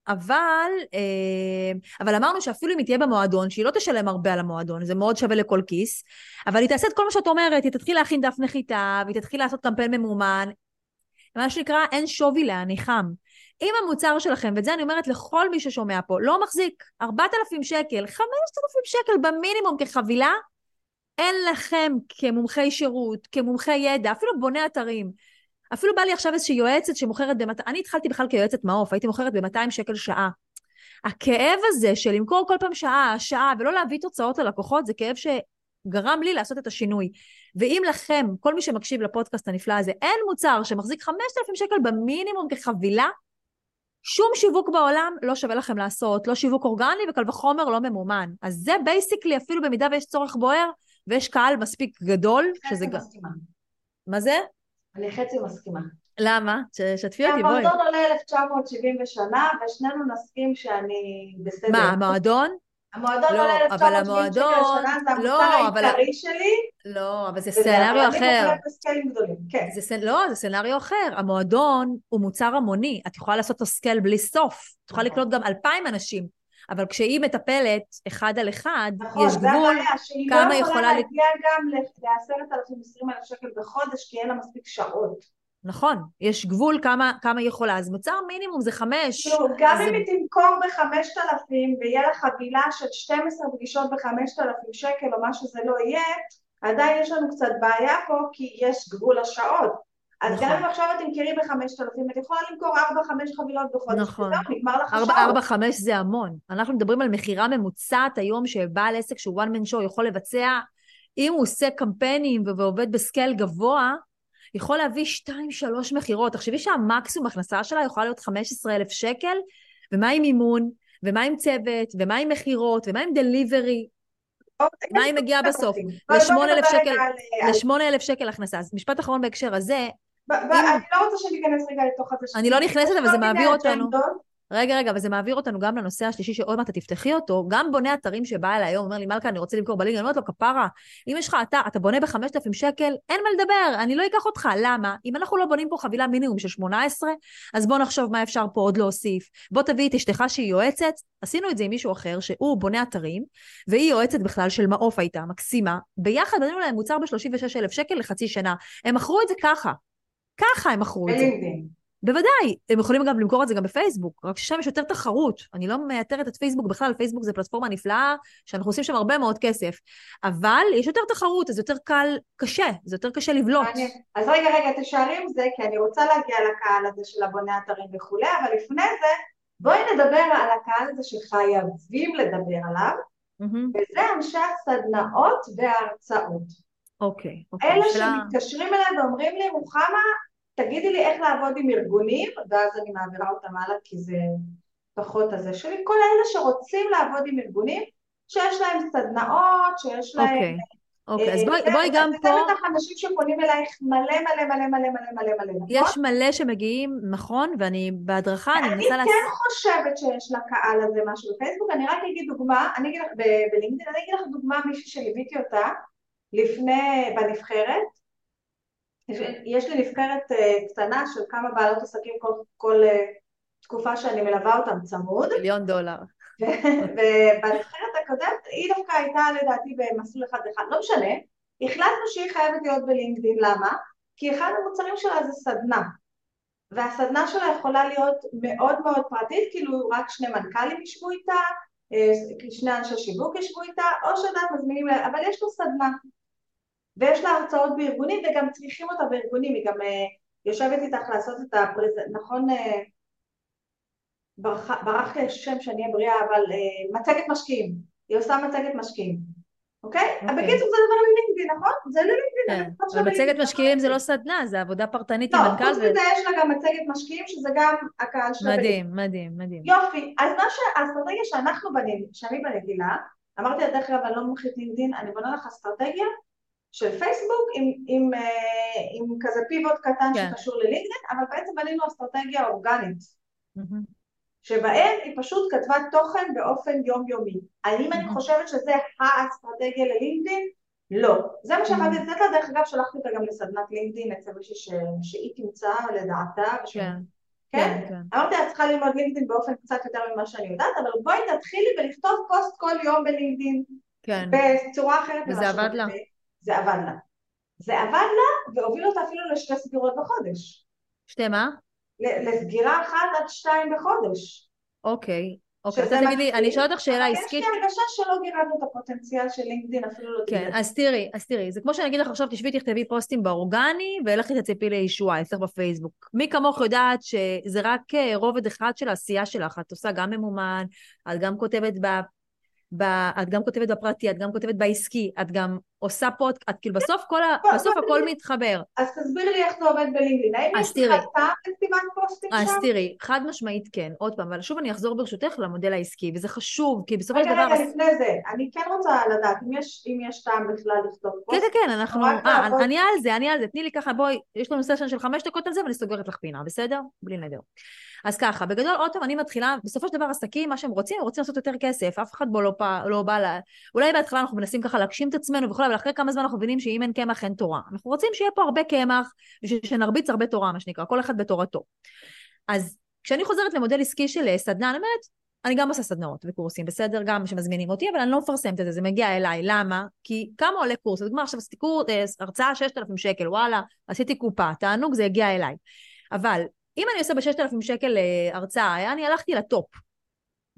אבל, אה, אבל אמרנו שאפילו אם היא תהיה במועדון, שהיא לא תשלם הרבה על המועדון, זה מאוד שווה לכל כיס, אבל היא תעשה את כל מה שאת אומרת, היא תתחיל להכין דף נחיתה, והיא תתחיל לעשות קמפיין ממומן, מה שנקרא, אין שווי להניחם. אם המוצר שלכם, ואת זה אני אומרת לכל מי ששומע פה, לא מחזיק 4,000 שקל, 5,000 שקל במינימום כחבילה, אין לכם כמומחי שירות, כמומחי ידע, אפילו בוני אתרים. אפילו בא לי עכשיו איזושהי יועצת שמוכרת ב-200, אני התחלתי בכלל כיועצת מעוף, הייתי מוכרת ב-200 שקל שעה. הכאב הזה של למכור כל פעם שעה, שעה, ולא להביא תוצאות ללקוחות, זה כאב שגרם לי לעשות את השינוי. ואם לכם, כל מי שמקשיב לפודקאסט הנפלא הזה, אין מוצר שמחזיק 5,000 שקל במינימום כחבילה, שום שיווק בעולם לא שווה לכם לעשות, לא שיווק אורגני וקל וחומר לא ממומן. אז זה basically, אפילו במידה ויש צורך בוער, ויש קהל מספיק גדול, שזה גם... מה זה? אני חצי מסכימה. למה? שתפי אותי, בואי. המועדון עולה 1970 בשנה, ושנינו נסכים שאני בסדר. מה, המועדון? המועדון לא, עולה אבל 1970 שקל לשנה, זה לא, המוצר אבל- העיקרי שלי. לא, אבל זה סצנריו אחר. כן. זה, סצ- לא, זה סצנריו אחר. המועדון הוא מוצר המוני, את יכולה לעשות לו scale בלי סוף. את יכולה. לקלוט גם אלפיים אנשים, אבל כשהיא מטפלת אחד על אחד, נכון, יש זה גבול. הבעיה, שהיא כמה לא יכולה יכולה להגיע גם ל-10,000, 20,000 שקל בחודש, כי אין לה מספיק שעות. נכון, יש גבול כמה, כמה היא יכולה. אז מוצר מינימום זה חמש. כאילו, גם זה- אם היא תמכור בחמשת אלפים ויהיה לה חבילה של 12 פגישות בחמשת אלפים שקל או מה שזה לא יהיה, עדיין יש לנו קצת בעיה פה כי יש גבול השעות. אז נכון. גם אם עכשיו את תמכרי בחמשת אלפים, את יכולה למכור 4-5 חבילות בחודש, נכון. וזהו, נגמר לך השעות. ארבע, חמש זה המון. אנחנו מדברים על מכירה ממוצעת היום שבעל עסק שהוא one man show יכול לבצע, אם הוא עושה קמפיינים ועובד בסקייל גבוה, יכול להביא שתיים, שלוש מכירות. תחשבי שהמקסימום הכנסה שלה יכולה להיות 15,000 שקל, ומה עם מימון, ומה עם צוות, ומה עם מכירות, ומה עם דליברי, אוקיי, מה היא מגיעה בסוף? בואי נדבר ל-8,000 רגע שקל, על- על- ל-8,000 שקל הכנסה. אז משפט אחרון בהקשר הזה, אני לא רוצה שניכנס רגע לתוך הזה. אני לא נכנסת, אבל זה מיני מעביר אותנו. רגע, רגע, אבל זה מעביר אותנו גם לנושא השלישי שעוד מעט תפתחי אותו. גם בונה אתרים שבא אליי היום, אומר לי, מלכה, אני רוצה למכור בליגה, אני אומרת לו, כפרה, אם יש לך אתר, אתה בונה ב-5,000 שקל, אין מה לדבר, אני לא אקח אותך. למה? אם אנחנו לא בונים פה חבילה מינימום של 18, אז בוא נחשוב מה אפשר פה עוד להוסיף. בוא תביא את אשתך שהיא יועצת, עשינו את זה עם מישהו אחר, שהוא בונה אתרים, והיא יועצת בכלל של מעוף הייתה, מקסימה. ביחד בנינו להם מוצר ב-36,000 שקל לחצי שנה. הם מכרו את זה ככה. ככה הם מכרו את זה. בוודאי, הם יכולים גם למכור את זה גם בפייסבוק, רק ששם יש יותר תחרות. אני לא מייתרת את פייסבוק בכלל, פייסבוק זה פלטפורמה נפלאה, שאנחנו עושים שם הרבה מאוד כסף. אבל יש יותר תחרות, אז יותר קל, קשה, זה יותר קשה לבלוט. מעניין. אז רגע, רגע, תשארי עם זה, כי אני רוצה להגיע לקהל הזה של הבוני אתרים וכולי, אבל לפני זה, בואי נדבר על הקהל הזה שחייבים לדבר עליו, מהמם. וזה אנשי הסדנאות וההרצאות. אוקיי, אוקיי. אלה שאלה- שמתקשרים אליי ואומרים לי, רוחמה, תגידי לי איך לעבוד עם ארגונים, ואז אני מעבירה אותם הלאה כי זה פחות הזה שלי. כל אלה שרוצים לעבוד עם ארגונים, שיש להם סדנאות, שיש להם... אוקיי, אוקיי. אז אה, בואי זה- בואי גם זה פה, בטח אנשים שפונים אלייך מלא מלא מלא מלא מלא מלא מלא? יש מלא שמגיעים, נכון, ואני בהדרכה, אני אני מנסה לעשות... כן חושבת שיש לקהל הזה משהו בפייסבוק, אני רק אגיד דוגמה, אני אגיד לך, בלינקדאין, אני אגיד לך דוגמה מישהי שליוויתי אותה לפני, בנבחרת, יש, לי נבחרת אה, קטנה של כמה בעלות עסקים כל, כל אה, תקופה שאני מלווה אותם צמוד, מיליון דולר. ובנבחרת הקודמת היא דווקא הייתה לדעתי במסלול אחד אחד, לא משנה, החלטנו שהיא חייבת להיות בלינקדאין, למה? כי אחד המוצרים שלה זה סדנה, והסדנה שלה יכולה להיות מאוד מאוד פרטית, כאילו רק שני מנכ"לים ישבו איתה, אה, שני אנשי שיווק ישבו איתה, או שאת מזמינים, אבל יש לו סדנה. ויש לה הרצאות בארגונים וגם צריכים אותה בארגונים, היא גם אה, יושבת איתך לעשות את הפרז... נכון, אה, ברח, ברח לי השם שאני אהיה בריאה, אבל אה, מצגת משקיעים, היא עושה מצגת משקיעים, אוקיי? אוקיי. אבל בקיצור זה דבר ללינקדאין, נכון? זה ללינקדאין. כן, אני חושבת ומצגת שללינקדאין. משקיעים זה לא סדנה, זה עבודה פרטנית לא, עם מנכ"ל. חוץ ו- מזה יש לה גם מצגת משקיעים, שזה גם הקהל שלה. מדהים, מדהים, מדהים. יופי, אז מה שהאסטרטגיה שאנחנו בנינו, שאני בנגילה, אמרתי לה, דרך אגב, אני לא מומחית לינקדאין, אני בונה לך אסטרטגיה של פייסבוק עם, עם, אה, עם כזה פיבוט קטן כן. שקשור ללינקדאין, אבל בעצם בנינו אסטרטגיה אורגנית, מהמם. שבהם היא פשוט כתבה תוכן באופן יומיומי. האם אני מהמם. חושבת שזה האסטרטגיה ללינקדאין? לא. זה מה מהמם. לתת לה, דרך אגב, שלחתי אותה גם לסדנת לינקדאין אצל מישהי ש- שהיא תמצא לדעתה. וש- כן, כן? כן, כן. אמרתי לה, את צריכה ללמוד לינקדאין באופן קצת יותר ממה שאני יודעת, אבל בואי תתחילי ולכתוב פוסט כל יום בלינקדאין, כן. בצורה אחרת וזה עבד לה? זה עבד לה. זה עבד לה, והוביל אותה אפילו לשתי סגירות בחודש. שתי מה? לסגירה אחת עד שתיים בחודש. אוקיי. אוקיי, שזה אתה תגיד לי, מקסים, אני אשאל אותך שאלה עסקית. יש לי הרגשה שלא גירדנו את הפוטנציאל של לינקדאין אפילו לא כן, אז תראי, אז תראי, זה כמו שאני אגיד לך עכשיו, תשבי תכתבי פוסטים באורגני, ולכי תצפי לישועה אצלך בפייסבוק. מי כמוך יודעת שזה רק אה, רובד אחד של העשייה שלך, את עושה גם ממומן, את גם כותבת ב... את גם כותבת בפרטי, את גם כותבת בעסקי, את גם עושה פודקאסט, כאילו בסוף כל ה... בוא, בסוף בוא, הכל. מתחבר. אז תסבירי לי איך זה עובד בלינקדאין. האם אז יש. לך טעם לכתיבת פוסטים אז שם? תראי, חד משמעית כן. עוד פעם, אבל שוב אני אחזור ברשותך למודל העסקי, וזה חשוב, כי בסופו של רגע, דבר... רגע, לפני זה, אני כן רוצה לדעת אם יש, טעם בכלל לכתוב כן, פוסט. כן, כן, אנחנו... אה. אני על זה, אני על זה. תני לי ככה, בואי, יש לנו סשן של חמש דקות על זה, ואני סוגרת לך פינה, בסדר? בלי נדר. אז ככה, בגדול, עוד פעם, אני מתחילה, בסופו של דבר עסקים, מה שהם רוצים, הם רוצים לעשות יותר כסף, אף אחד בו לא, פ- לא בא ל... אולי בהתחלה אנחנו מנסים ככה להגשים את עצמנו וכולי, אבל אחרי כמה זמן אנחנו מבינים שאם אין קמח אין תורה. אנחנו רוצים שיהיה פה הרבה קמח, ושנרביץ הרבה תורה, מה שנקרא, כל אחד בתורתו. אז כשאני חוזרת למודל עסקי של אה, סדנה, אני אומרת, אני גם עושה סדנאות וקורסים, בסדר? גם שמזמינים אותי, אבל אני לא מפרסמת את זה, זה מגיע אליי. למה? כי כמה עולה קורס? לדוגמה, עכשיו עשיתי קורס, אה, הרצאה 6,000 שקל, וואלה, עשיתי קופה, תענוג, זה הגיע אליי. אבל אם אני עושה ב-6,000 שקל אה, הרצאה, אני הלכתי לטופ.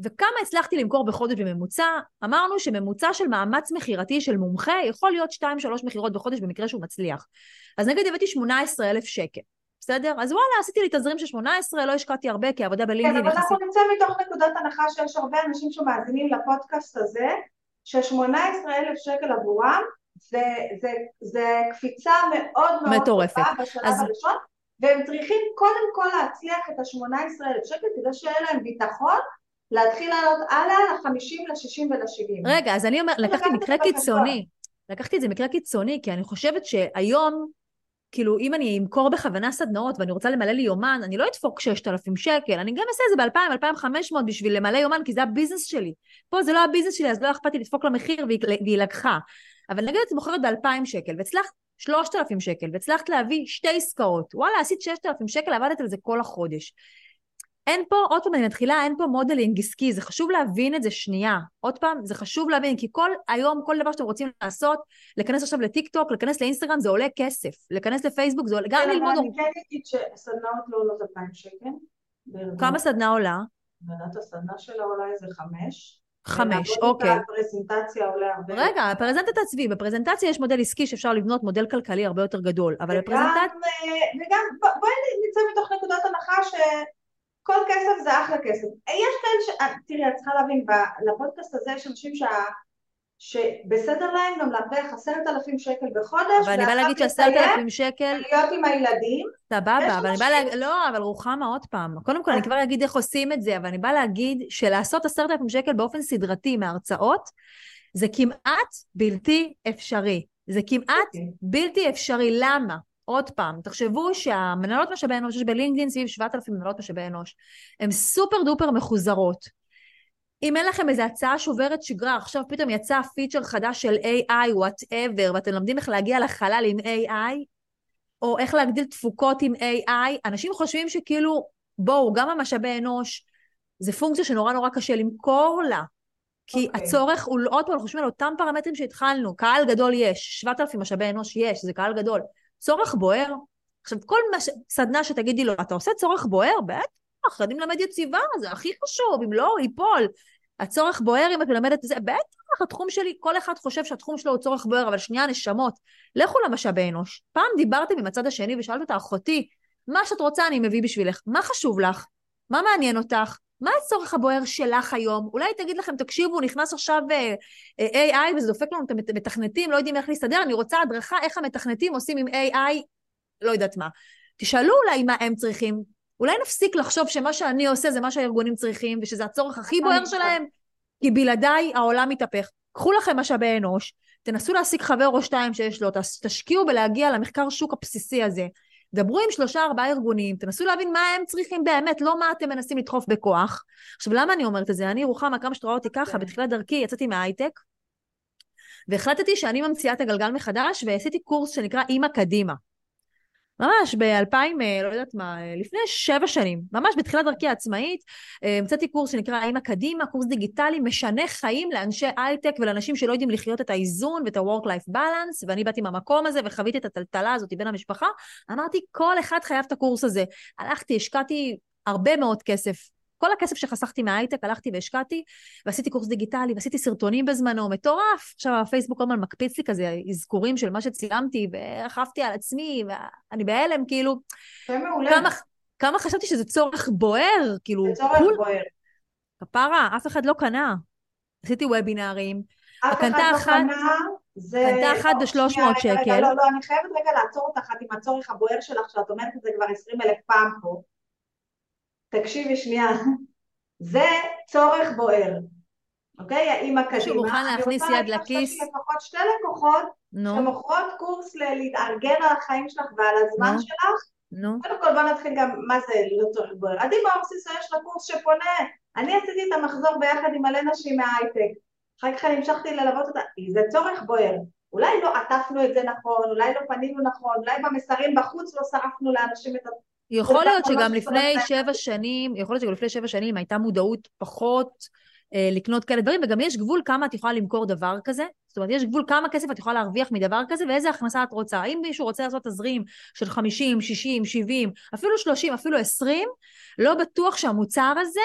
וכמה הצלחתי למכור בחודש בממוצע? אמרנו שממוצע של מאמץ מכירתי של מומחה יכול להיות 2-3 מכירות בחודש במקרה שהוא מצליח. אז נגיד הבאתי 18,000 שקל, בסדר? אז וואלה, עשיתי לי תזרים של 18, לא השקעתי הרבה, כי עבודה כן, בלינקדאין אבל אנחנו יחסית... נמצא מתוך נקודת הנחה שיש הרבה אנשים שמאזינים לפודקאסט הזה, ש-18,000 שקל עבורם זה, זה, זה קפיצה מאוד מאוד מטורפת. טובה בשלב אז- הראשון, והם צריכים קודם כל להצליח את ה-18,000 שקל כדי שיהיה להם ביטחון להתחיל לעלות הלאה ל-50, ל-60 ול-70. רגע, אז אני אומרת, לקחתי לקחת מקרה קיצוני. לקחתי את זה מקרה קיצוני, כי אני חושבת שהיום, כאילו, אם אני אמכור בכוונה סדנאות ואני רוצה למלא לי יומן, אני לא אדפוק 6,000 שקל, אני גם אעשה את זה ב-2,000, 2,500 בשביל למלא יומן, כי זה ה business שלי. פה זה לא ה business שלי, אז לא אכפת לי לדפוק לה מחיר והיא, והיא לקחה. אבל נגיד את מוכרת ב-2,000 שקל, והצלחת 3,000 שקל, והצלחת להביא שתי עסקאות, וואלה, עשית 6,000 שקל, עבדת על זה כל החודש. אין פה, עוד פעם אני מתחילה, אין פה modeling עסקי, זה חשוב להבין את זה שנייה. עוד פעם, זה חשוב להבין, כי כל היום, כל דבר שאתם רוצים לעשות, להיכנס עכשיו לטיק טוק, להיכנס לאינסטגרם, זה עולה כסף. להיכנס לפייסבוק, זה עולה, גם כן, ללמוד... אני כן אגיד שסדנאות לא עולות 2,000 שקל. כמה סדנה עולה? יודעת, הסדנה שלה עולה איזה חמש. חמש, אוקיי. הפרזנטציה עולה הרבה. רגע, בפרזנטציה עזבי, בפרזנטציה יש מודל עסקי שאפשר לבנות מודל כלכלי הרבה יותר גדול, אבל בפרזנטציה... אה, וגם, בוא- בואי נצא מתוך נקודת הנחה שכל כסף זה אחלה כסף. יש כאלה ש... אה, תראי, את צריכה להבין, לפודקאסט הזה יש אנשים שה... שבסדר להם גם להרוויח עשרת אלפים שקל בחודש, אבל אני באה להגיד שעשרת אלפים שקל, ולהיות עם הילדים. סבבה, אבל אני באה להגיד, לא, אבל רוחמה, עוד פעם. קודם כל, אני כבר אגיד איך עושים את זה, אבל אני באה להגיד שלעשות עשרת אלפים שקל באופן סדרתי מהרצאות, זה כמעט בלתי אפשרי. זה כמעט אוקיי. בלתי אפשרי. למה? עוד פעם, תחשבו שהמנהלות משאבי אנוש, יש בלינקדאין סביב 7,000 מנהלות משאבי אנוש, הן סופר דופר מחוזרות. אם אין לכם איזו הצעה שוברת שגרה, עכשיו פתאום יצא פיצ'ר חדש של AI, whatever, ואתם לומדים איך להגיע לחלל עם AI, או איך להגדיל תפוקות עם AI, אנשים חושבים שכאילו, בואו, גם המשאבי אנוש, זה פונקציה שנורא נורא קשה למכור לה. כי אוקיי. הצורך הוא, עוד פעם, אנחנו חושבים על אותם פרמטרים שהתחלנו, קהל גדול יש, 7,000 משאבי אנוש יש, זה קהל גדול. צורך בוער? עכשיו, כל מש... סדנה שתגידי לו, אתה עושה צורך בוער? בטח, יודעים ללמד יציבה, זה הכי חשוב, אם לא, ייפול. הצורך בוער אם את מלמדת את זה, בטח, התחום שלי, כל אחד חושב שהתחום שלו הוא צורך בוער, אבל שנייה, נשמות, לכו למשאבי אנוש. פעם דיברתם עם הצד השני ושאלת אותה, אחותי, מה שאת רוצה אני מביא בשבילך, מה חשוב לך? מה מעניין אותך? מה הצורך הבוער שלך היום? אולי תגיד לכם, תקשיבו, נכנס עכשיו אה, אה, AI וזה דופק לנו את המתכנתים, לא יודעים איך להסתדר, אני רוצה הדרכה איך המתכנתים עושים עם AI, לא יודעת מה. תשאלו אולי מה הם צריכים. אולי נפסיק לחשוב שמה שאני עושה זה מה שהארגונים צריכים, ושזה הצורך הכי בוער שלהם, כי בלעדיי העולם מתהפך. קחו לכם משאבי אנוש, תנסו להשיג חבר או שתיים שיש לו, תש- תשקיעו בלהגיע למחקר שוק הבסיסי הזה. דברו עם שלושה ארבעה ארגונים, תנסו להבין מה הם צריכים באמת, לא מה אתם מנסים לדחוף בכוח. עכשיו, למה אני אומרת את זה? אני, רוחמה, כמה שאת רואה אותי ככה, כן. בתחילת דרכי יצאתי מההייטק, והחלטתי שאני ממציאה את הגלגל מחדש, ועשיתי קורס שנקרא אימא קדימה. ממש ב-2000, לא יודעת מה, אה, לפני שבע שנים, ממש בתחילת דרכי העצמאית, אה, המצאתי קורס שנקרא אימא קדימה, קורס דיגיטלי משנה חיים לאנשי הייטק ולאנשים שלא יודעים לחיות את האיזון ואת ה-work-life balance, ואני באתי מהמקום הזה וחוויתי את הטלטלה הזאת בין המשפחה, אמרתי, כל אחד חייב את הקורס הזה. הלכתי, השקעתי הרבה מאוד כסף. כל הכסף שחסכתי מההייטק, הלכתי והשקעתי, ועשיתי קורס דיגיטלי, ועשיתי סרטונים בזמנו, מטורף. עכשיו הפייסבוק כל הזמן מקפיץ לי כזה אזכורים של מה שצילמתי, ורכבתי על עצמי, ואני בהלם, כאילו, זה מעולה. כמה, כמה חשבתי שזה צורך בוער, כאילו, זה צורך כול- בוער. כפרה, אף אחד לא קנה. עשיתי וובינארים, אף אחד לא אחת- קנה, זה... קנתה אחת לא, ב-300 שנייה, רגע, שקל. לא, לא, אני חייבת רגע לעצור אותך עם הצורך הבוער שלך, שאת אומרת את זה כבר עשרים אלף פעם פה. תקשיבי שנייה. זה צורך בוער. אוקיי? האימא קדימה. מישהו מוכן להכניס אני רוצה יד להגיד לך שיש לכיס? לי לפחות שתי לקוחות נו, שמוכרות קורס להתארגן על החיים שלך ועל הזמן נו. שלך. נו. קודם כל בוא נתחיל גם מה זה לא צורך בוער. עדי באורסיסו יש לה קורס שפונה. אני עשיתי את המחזור ביחד עם מלא נשים מההייטק. אחר כך אני המשכתי ללוות אותה. זה צורך בוער. אולי לא עטפנו את זה נכון, אולי לא פנינו נכון, אולי במסרים בחוץ לא שרפנו לאנשים את ה... יכול להיות ממש שגם לא לפני. שבע שנים, יכול להיות שגם לפני שבע שנים הייתה מודעות פחות אה, לקנות כאלה דברים, וגם יש גבול כמה את יכולה למכור דבר כזה. זאת אומרת, יש גבול כמה כסף את יכולה להרוויח מדבר כזה, ואיזה הכנסה את רוצה. אם מישהו רוצה לעשות תזרים של 50, 60, 70, אפילו 30, אפילו 20, לא בטוח שהמוצר הזה,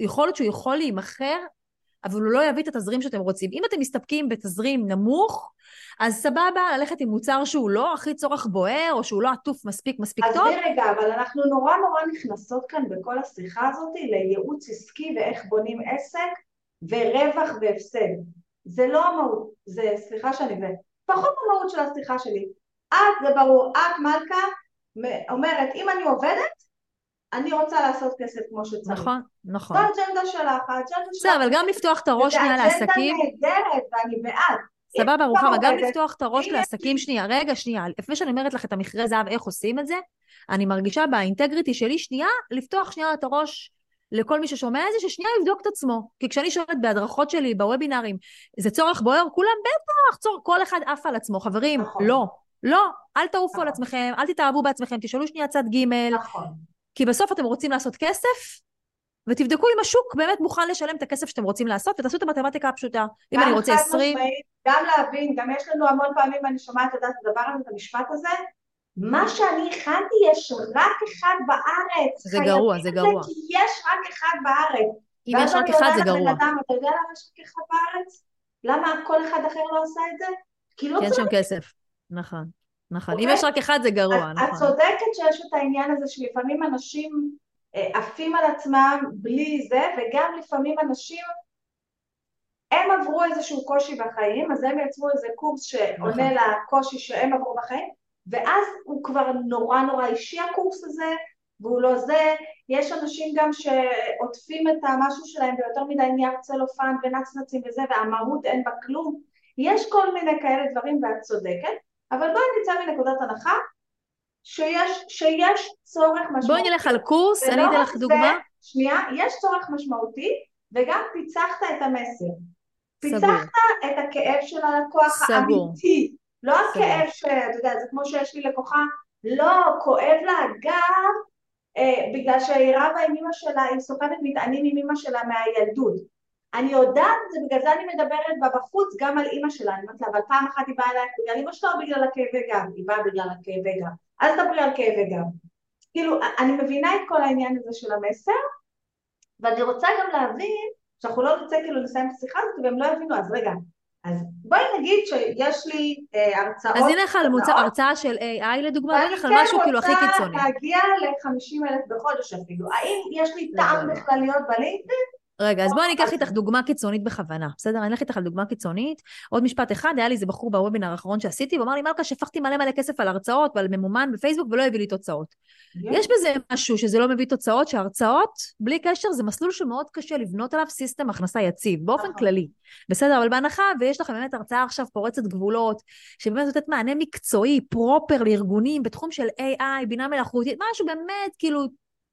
יכול להיות שהוא יכול להימכר, אבל הוא לא יביא את התזרים שאתם רוצים. אם אתם מסתפקים בתזרים נמוך, אז סבבה ללכת עם מוצר שהוא לא הכי צורך בוער, או שהוא לא עטוף מספיק מספיק טוב, עזבי רגע, אבל אנחנו נורא נורא נכנסות כאן בכל השיחה הזאת לייעוץ עסקי ואיך בונים עסק ורווח והפסד. זה לא המהות, זה, סליחה שאני, זה פחות המהות של השיחה שלי. את, זה ברור, את מלכה אומרת, אם אני עובדת, אני רוצה לעשות כסף כמו שצריך. נכון, נכון. זו האג'נדה שלך, האג'נדה שלך. בסדר, אבל גם לפתוח את הראש שנייה לעסקים, זו אג'נדה נהדרת ואני בעד. סבבה, רוחמה, גם לפתוח את הראש לעסקים, שנייה, רגע, שנייה, לפני שאני אומרת לך את המכרה זהב, איך עושים את זה, אני מרגישה באינטגריטי שלי, שנייה, לפתוח שנייה את הראש לכל מי ששומע את זה, ששנייה יבדוק את עצמו. כי כשאני שואלת בהדרכות שלי, בוובינארים, זה צורך בוער? כולם בטח, צורך, כל אחד עף על עצמו. חברים, נכון. לא, לא, אל תעופו על נכון. עצמכם, אל תתאהבו בעצמכם, תשאלו שנייה צד ג', נכון. כי בסוף אתם רוצים לעשות כסף, ותבדקו אם השוק באמת מוכן לשלם את הכסף שאתם רוצים לעשות, ותעשו את המתמטיקה הפשוטה. אם אני רוצה גם 20, חד משמעית, גם להבין, גם יש לנו המון פעמים, אני שומעת את הדבר הזה, את המשפט הזה, מה שאני הכנתי יש רק אחד בארץ. זה גרוע, זה גרוע. כי יש רק אחד בארץ. אם ואז יש רק אני אחד אומרת זה גרוע. לבן אדם, אתה יודע למה יש רק אחד בארץ? למה כל אחד אחר לא עושה את זה? כי לא כי אין צריך. שם כסף. נכון, נכון. אם אוקיי? יש רק אחד זה גרוע, את נכון. צודקת שיש את העניין הזה שלפעמים אנשים אה, עפים על עצמם בלי זה, וגם לפעמים אנשים, הם עברו איזשהו קושי בחיים, אז הם יצרו איזה קורס שעונה נכון. לקושי שהם עברו בחיים, ואז הוא כבר נורא נורא אישי הקורס הזה, והוא לא זה, יש אנשים גם שעוטפים את המשהו שלהם ביותר מדי נייר צלופן ונצנצים וזה, והמהות אין בה כלום, יש כל מיני כאלה דברים ואת צודקת, אבל בואי נצא מנקודת הנחה שיש, שיש צורך משמעותי. בואי נלך על קורס, אני אתן לך זה, דוגמה. שנייה, יש צורך משמעותי וגם פיצחת את המסר. פיצחת את הכאב של הלקוח סגור. האמיתי. לא סגור. הכאב שאתה יודע, זה כמו שיש לי לקוחה, לא, כואב לה הגב אה, בגלל שהיא רבה עם אמא שלה, היא סוחבת מטענים עם אמא שלה מהילדות. אני יודעת את זה, בגלל זה אני מדברת בחוץ גם על אמא שלה, אני אומרת לה, אבל פעם אחת היא באה אליי בגלל אמא שלה או בגלל הכאבי גב? היא באה בגלל הכאבי גב. אל תדברי על כאבי גב. כאילו, אני מבינה את כל העניין הזה של המסר, ואני רוצה גם להבין, שאנחנו לא נרצה כאילו לסיים את השיחה הזאת והם לא יבינו, אז רגע, אז בואי נגיד שיש לי אה, הרצאות, אז נלך על מוצר, סדנאות, הרצאה של AI לדוגמה, ואני נלך על כן משהו כאילו הכי רוצה קיצוני. להגיע ל-50 אלף בחודש אפילו. האם יש לי טעם. בכלל להיות בלינקדאין? רגע, אז בואי אני אקח. איתך דוגמה קיצונית בכוונה, בסדר? אני אלך איתך על דוגמה קיצונית. עוד משפט אחד, היה לי איזה בחור בוובינר האחרון שעשיתי, הוא אמר לי, מלכה, שפכתי מלא מלא כסף על הרצאות ועל ממומן בפייסבוק ולא הביא לי תוצאות. יש בזה משהו שזה לא מביא תוצאות, שהרצאות, בלי קשר, זה מסלול שמאוד קשה לבנות עליו סיסטם הכנסה יציב, באופן נכון. כללי. בסדר, אבל בהנחה ויש לכם באמת הרצאה עכשיו פורצת גבולות, שבאמת נותנת מענה מקצועי, פרופר לארגונים בתחום של AI, בינה מלאכותית, משהו באמת, כאילו,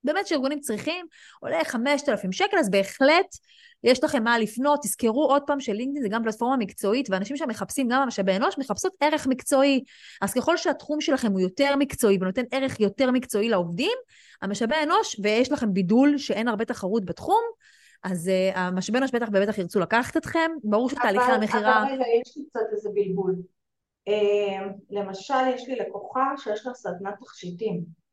באמת שארגונים צריכים, עולה 5,000 שקל, אז בהחלט יש לכם מה לפנות, תזכרו עוד פעם שלינקדאין זה גם פלטפורמה מקצועית, ואנשים שמחפשים גם במשאבי אנוש מחפשות ערך מקצועי. אז ככל שהתחום שלכם הוא יותר מקצועי ונותן ערך יותר מקצועי לעובדים, המשאבי אנוש, ויש לכם בידול שאין הרבה תחרות בתחום, אז uh, המשאבי אנוש בטח ובטח ירצו לקחת אתכם, ברור שתהליכי המכירה... אבל רגע, יש לי קצת איזה בלבול. אה, למשל, יש לי לקוחה שיש לה סדנת תכשיטים.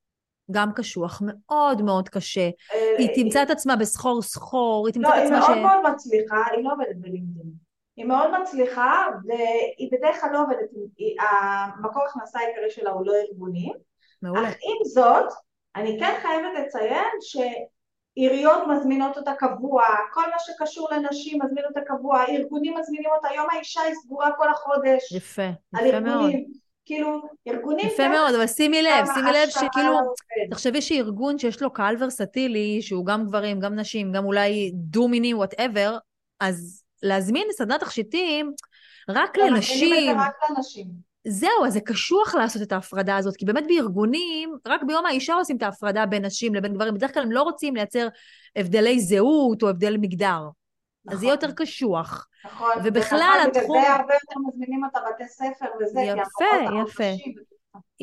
גם קשוח, מאוד מאוד קשה. אה, היא תמצא את עצמה בסחור סחור, היא תמצא לא, את היא עצמה מאוד ש... מאוד מצליחה, היא לא עובדת בלינקדאין. היא מאוד מצליחה, והיא בדרך כלל לא עובדת, היא- המקור הכנסה העיקרי שלה הוא לארגונים, מעולה. אך עם זאת, אני כן חייבת לציין עיריות מזמינות אותה קבוע, כל מה שקשור לנשים מזמין אותה קבוע, ארגונים מזמינים אותה, יום האישה היא סגורה כל החודש. יפה, יפה מאוד. כאילו, ארגונים... יפה מאוד, אבל שימי לב, שימי לב שכאילו, תחשבי שארגון שיש לו קהל ורסטילי, שהוא גם גברים, גם נשים, גם אולי דו-מיני, whatever, אז להזמין סדנת תכשיטים רק לנשים. רק לנשים. זהו, אז זה קשוח לעשות את ההפרדה הזאת, כי באמת בארגונים, רק ביום האישה עושים את ההפרדה בין נשים לבין גברים, בדרך כלל הם לא רוצים לייצר הבדלי זהות או הבדל מגדר. נכון. אז זה יהיה יותר קשוח. נכון, ובכלל התחום... בגלל זה הרבה יותר מזמינים אותה בתי ספר וזה, יפה, יפה.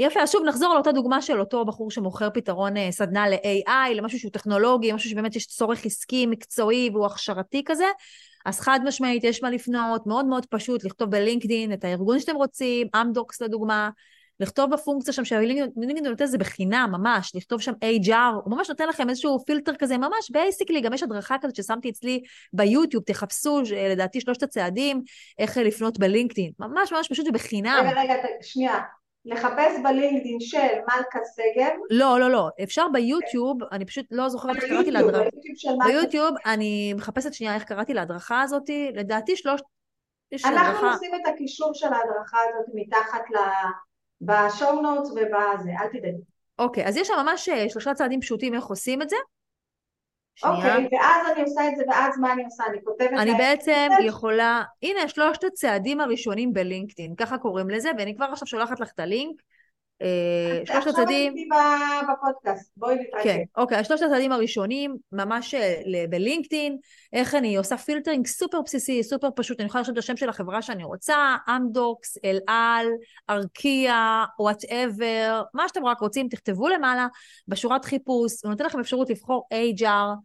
יפה, אז שוב נחזור לאותה דוגמה של אותו בחור שמוכר פתרון אה, סדנה ל-AI, למשהו שהוא טכנולוגי, משהו שבאמת יש צורך עסקי, מקצועי והוא הכשרתי כזה, אז חד משמעית יש מה לפנות, מאוד מאוד פשוט לכתוב בלינקדין את הארגון שאתם רוצים, אמדוקס לדוגמה, לכתוב בפונקציה שם שהלינקדין נותן זה בחינם ממש, לכתוב שם HR, הוא ממש נותן לכם איזשהו פילטר כזה, ממש basically, גם יש הדרכה כזאת ששמתי אצלי ביוטיוב, תחפשו לדעתי שלושת הצעדים, איך לפנות בלינקדין, ממש ממש פשוט ובחינם. רגע, רגע, שנייה, לחפש בלינקדין של מלכה שגב. לא, לא, לא. אפשר ביוטיוב, אני פשוט לא זוכרת איך קראתי להדרכה. ביוטיוב אני מחפשת שנייה איך קראתי להדרכה הזאת, לדעתי שלושת... אנחנו עושים את הקישור של ההדרכה הזאת מתחת ל... בשואו נוטס ובזה, אל תדאגי. אוקיי, אז יש שם ממש אה, שלושה צעדים פשוטים איך עושים את זה. אוקיי, ואז אני עושה את זה, ואז מה אני עושה? אני כותבת... אני בעצם יכולה... הנה, שלושת הצעדים הראשונים בלינקדאין, ככה קוראים לזה, ואני כבר עכשיו שולחת לך את הלינק. אה, שלושת הצעדים... עכשיו הייתי בפודקאסט, בואי נתראה. כן, אוקיי, שלושת הצעדים הראשונים, ממש אה, בלינקדאין, איך אני עושה filtering סופר בסיסי, סופר פשוט, אני יכולה לרשום את השם של החברה שאני רוצה, אמדוקס, אל על, ארקיע, whatever, מה שאתם רק רוצים, תכתבו למעלה, בשורת חיפוש, הוא נותן לכם אפשרות לבחור HR,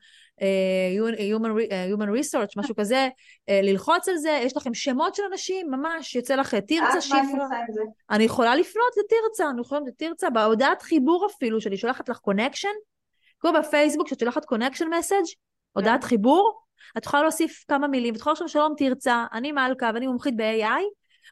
human, uh, human research, משהו כזה, ללחוץ על זה, יש לכם שמות של אנשים, ממש, יוצא לך תרצה מה אני יכולה לפנות לתרצה, אני יכולה לפנות לתרצה, בהודעת חיבור אפילו, שאני שולחת לך connection, כמו בפייסבוק, שאת שולחת connection message, הודעת כן. חיבור, את יכולה להוסיף כמה מילים, את יכולה לרשום שלום תרצה, אני מלכה ואני מומחית ב-AI,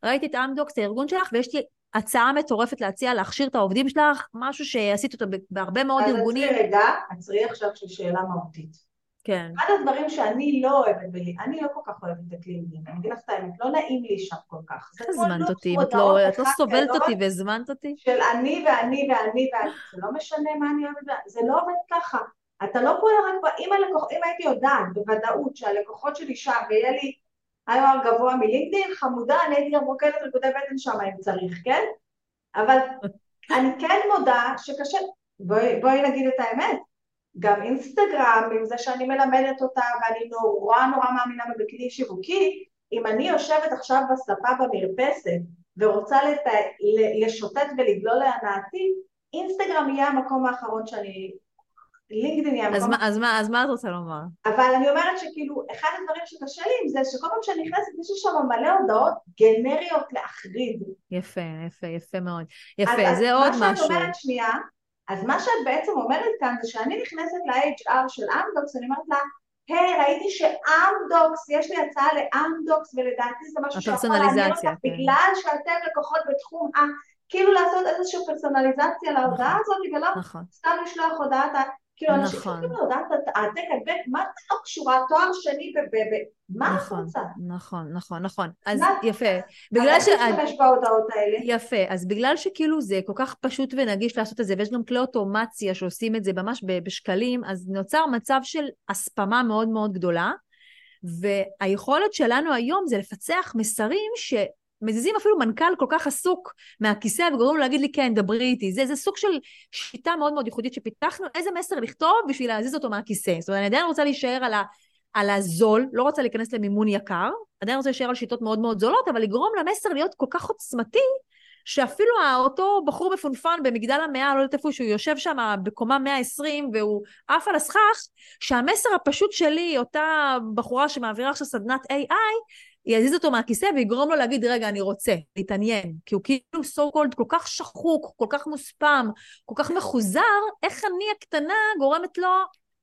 ראיתי את אמדוקס, הארגון שלך, ויש לי הצעה מטורפת להציע להכשיר את העובדים שלך, משהו שעשית אותו בהרבה מאוד ארגונים. אז עצרי רגע, עצרי עכשיו של שאלה מהותית. כן. אחד הדברים שאני לא אוהבת, אני לא כל כך אוהבת את לינקדאין, אני אגיד לך את האמת, לא נעים לי שם כל כך. איך הזמנת אותי? אם את לא, את לא סובלת אותי והזמנת אותי? של אני ואני ואני ואני, זה לא משנה מה אני אוהבת, זה לא עובד ככה. אתה לא פועל רק, אם, הלקוח, אם הייתי יודעת בוודאות שהלקוחות שלי שם ויהיה לי היום גבוה מלינקדאין, חמודה, אני הייתי גם רוקדת ריקודי בטן שם אם צריך, כן? אבל אני כן מודה שקשה, בואי, בואי נגיד את האמת, גם אינסטגרם, עם זה שאני מלמדת אותה ואני נורא נורא מאמינה בכלי שיווקי, אם אני יושבת עכשיו בספה במרפסת ורוצה לת... לשוטט ולגלול להנאתי, אינסטגרם יהיה המקום האחרון שאני... לינקדאין יהיה המקום... אז מה, אז מה את רוצה לומר? אבל אני אומרת שכאילו, אחד הדברים שקשה לי עם זה שכל פעם שאני נכנסת יש שם מלא הודעות גנריות להחריד. יפה, יפה, יפה מאוד. יפה, אז, זה אז עוד משהו. אז מה שאת אומרת שנייה, אז מה שאת בעצם אומרת כאן זה שאני נכנסת ל-HR של אמדוקס, אני אומרת לה, היי, ראיתי שאמדוקס, יש לי הצעה לאמדוקס, ולדעתי זה משהו שיכול לעניין אותך, כן. בגלל שאתם לקוחות בתחום ה... כאילו לעשות איזושהי פרסונליזציה להודעה נכון, הזאת, ולא נכון. סתם לשלוח הודעת כאילו, אנשים נכון. יכולים לדעת העתק הדבק, מה זה לא קשורה, תואר שני ב... מה את רוצה? נכון, נכון, נכון. אז יפה. בגלל ש... אז איך בהודעות האלה? יפה. אז בגלל שכאילו זה כל כך פשוט ונגיש לעשות את זה, ויש גם כלי אוטומציה שעושים את זה ממש בשקלים, אז נוצר מצב של הספמה מאוד מאוד גדולה. והיכולת שלנו היום זה לפצח מסרים ש... מזיזים אפילו מנכ"ל כל כך עסוק מהכיסא וגורמים לו להגיד לי כן, דברי איתי. זה, זה סוג של שיטה מאוד מאוד ייחודית שפיתחנו, איזה מסר לכתוב בשביל להזיז אותו מהכיסא. זאת אומרת, אני עדיין רוצה להישאר על, ה, על הזול, לא רוצה להיכנס למימון יקר, עדיין רוצה להישאר על שיטות מאוד מאוד זולות, אבל לגרום למסר להיות כל כך עוצמתי, שאפילו אותו בחור מפונפן במגדל המאה, לא יודעת איפה שהוא יושב שם בקומה 120 והוא עף על הסכך, שהמסר הפשוט שלי, אותה בחורה שמעבירה עכשיו סדנת AI, יזיז אותו מהכיסא ויגרום לו להגיד, רגע, אני רוצה, להתעניין. כי הוא כאילו so called כל כך שחוק, כל כך מוספם, כל כך מחוזר, איך אני הקטנה גורמת לו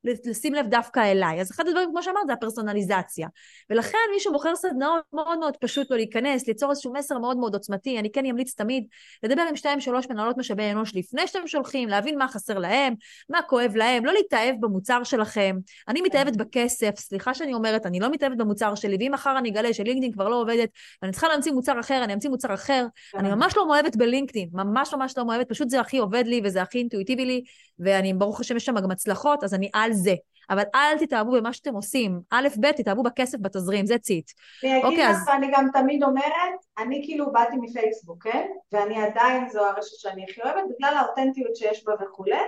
לשים לב דווקא אליי. אז אחד הדברים, כמו שאמרת, זה הפרסונליזציה. ולכן מי שמוכר סדנאות מאוד מאוד פשוט לו להיכנס, ליצור איזשהו מסר מאוד מאוד עוצמתי, אני כן אמליץ תמיד לדבר עם שתיים שלוש מנהלות משאבי אנוש לפני שאתם שולחים, להבין מה חסר להם, מה כואב להם, לא להתאהב במוצר שלכם. אני מתאהבת בכסף, סליחה שאני אומרת, אני לא מתאהבת במוצר שלי, ואם מחר אני אגלה שלינקדאין כבר לא עובדת, ואני צריכה להמציא מוצר אחר, אני אמציא מוצר אחר. אני ממש לא מאוהבת בלינקדאין, ממש ממש לא מאוהבת, פשוט זה הכי עובד לי וזה הכי אינטואיטיבי לי, ואני, ברוך השם, יש שם גם הצלחות, אז אני על זה. אבל אל תתאהבו במה שאתם עושים. א', ב', תתאהבו בכסף בתזרים, זה ציט. אני אגיד אוקיי, לך, אז... ואני גם תמיד אומרת, אני כאילו באתי מפייסבוק, כן? ואני עדיין, זו הרשת שאני הכי אוהבת, בגלל האותנטיות שיש בה וכולי,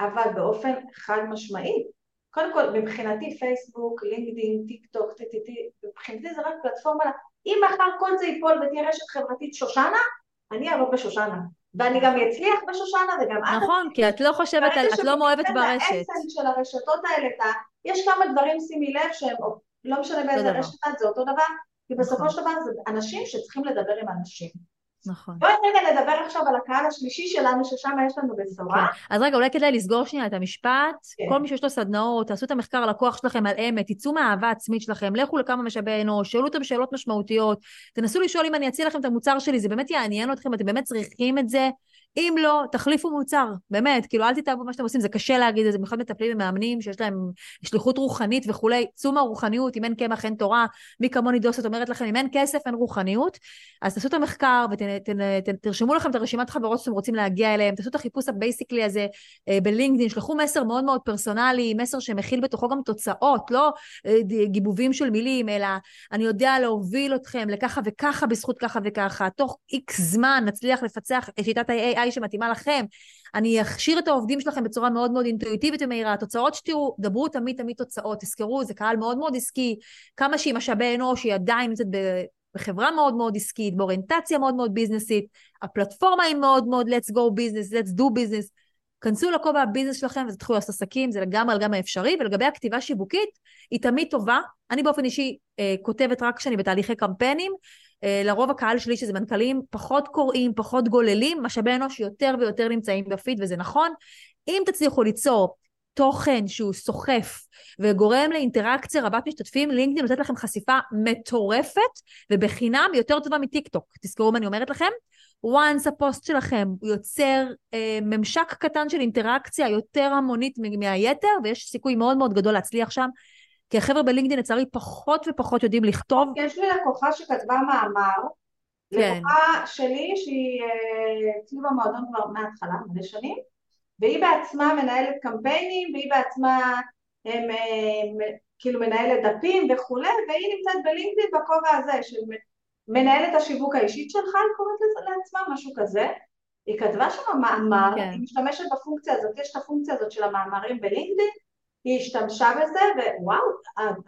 אבל באופן חד משמעי. קודם כל, מבחינתי פייסבוק, לינקדאין, טיק טוק, טי מבחינתי זה רק פלטפורמה, אם מחר כל זה ייפול ותהיה רשת חברתית שושנה, אני אעבוד בשושנה. ואני גם אצליח בשושנה וגם את... נכון, כי את לא חושבת, את לא מאוהבת ברשת. האסנס של הרשתות האלה, יש כמה דברים, שימי לב, שהם, לא משנה באיזה רשת זה אותו דבר, כי בסופו נכון. של דבר זה אנשים שצריכים לדבר עם אנשים. נכון. בואי רגע נדבר עכשיו על הקהל השלישי שלנו, ששם יש לנו בשורה. כן. אז רגע, אולי כדאי לסגור שנייה את המשפט. כן. כל מי שיש לו סדנאות, תעשו את המחקר על הכוח שלכם על אמת, תצאו מהאהבה העצמית שלכם, לכו לכמה משאבי אנוש, שאלו אותם שאלות משמעותיות, תנסו לשאול אם אני אציע לכם את המוצר שלי, זה באמת יעניין אתכם, אתם באמת צריכים את זה. אם לא, תחליפו מוצר, באמת, כאילו אל תתאהבו במה שאתם עושים, זה קשה להגיד את זה, במיוחד מטפלים ומאמנים שיש להם שליחות רוחנית וכולי, צאו מהרוחניות, אם אין קמח אין תורה, מי כמוני דוסת אומרת לכם, אם אין כסף אין רוחניות, אז תעשו את המחקר ותרשמו לכם את הרשימת חברות שאתם רוצים להגיע אליהם, תעשו את החיפוש ה basically הזה אה, בלינקדאין, שלחו מסר מאוד מאוד פרסונלי, מסר שמכיל בתוכו גם תוצאות, לא אה, גיבובים של מילים, אלא אני יודע להוביל אתכם לככה וככה בזכות ככה וככה, תוך איקס זמן נצליח לפצח את שיטת ה-AI AI שמתאימה לכם, אני אכשיר את העובדים שלכם בצורה מאוד מאוד אינטואיטיבית ומהירה, התוצאות שתראו, דברו תמיד תמיד תוצאות, תזכרו, זה קהל מאוד מאוד עסקי, כמה שהיא משאבי אנוש, היא עדיין נמצאת בחברה מאוד מאוד עסקית, באוריינטציה מאוד מאוד ביזנסית, הפלטפורמה היא מאוד מאוד let's go business, let's do business, כנסו לכובע הביזנס שלכם ותתחילו לעשות עסקים, זה לגמרי לגמרי אפשרי, ולגבי הכתיבה שיווקית, היא תמיד טובה. אני באופן אישי אה, כותבת רק כשאני בתהליכי קמפיינים, לרוב הקהל שלי שזה מנכ"לים פחות קוראים, פחות גוללים, משאבי אנוש יותר ויותר נמצאים בפיד וזה נכון. אם תצליחו ליצור תוכן שהוא סוחף וגורם לאינטראקציה רבת משתתפים, לינקדאין נותנת לכם חשיפה מטורפת ובחינם יותר טובה מטיק טוק. תזכרו מה אני אומרת לכם? once הפוסט שלכם יוצר אה, ממשק קטן של אינטראקציה יותר המונית מהיתר ויש סיכוי מאוד מאוד גדול להצליח שם כי החבר'ה בלינקדאין לצערי פחות ופחות יודעים לכתוב. יש לי לקוחה שכתבה מאמר, כן. לקוחה שלי שהיא אה, אצלי במועדון כבר מההתחלה, מלא שנים, והיא בעצמה מנהלת קמפיינים, והיא בעצמה הם, הם, כאילו מנהלת דפים וכולי, והיא נמצאת בלינקדאין בכובע הזה של מנהלת השיווק האישית שלך, היא קוראת לזה לעצמה, משהו כזה. היא כתבה שם מאמר, כן. היא משתמשת בפונקציה הזאת, יש את הפונקציה הזאת של המאמרים בלינקדאין, היא השתמשה בזה, ווואו,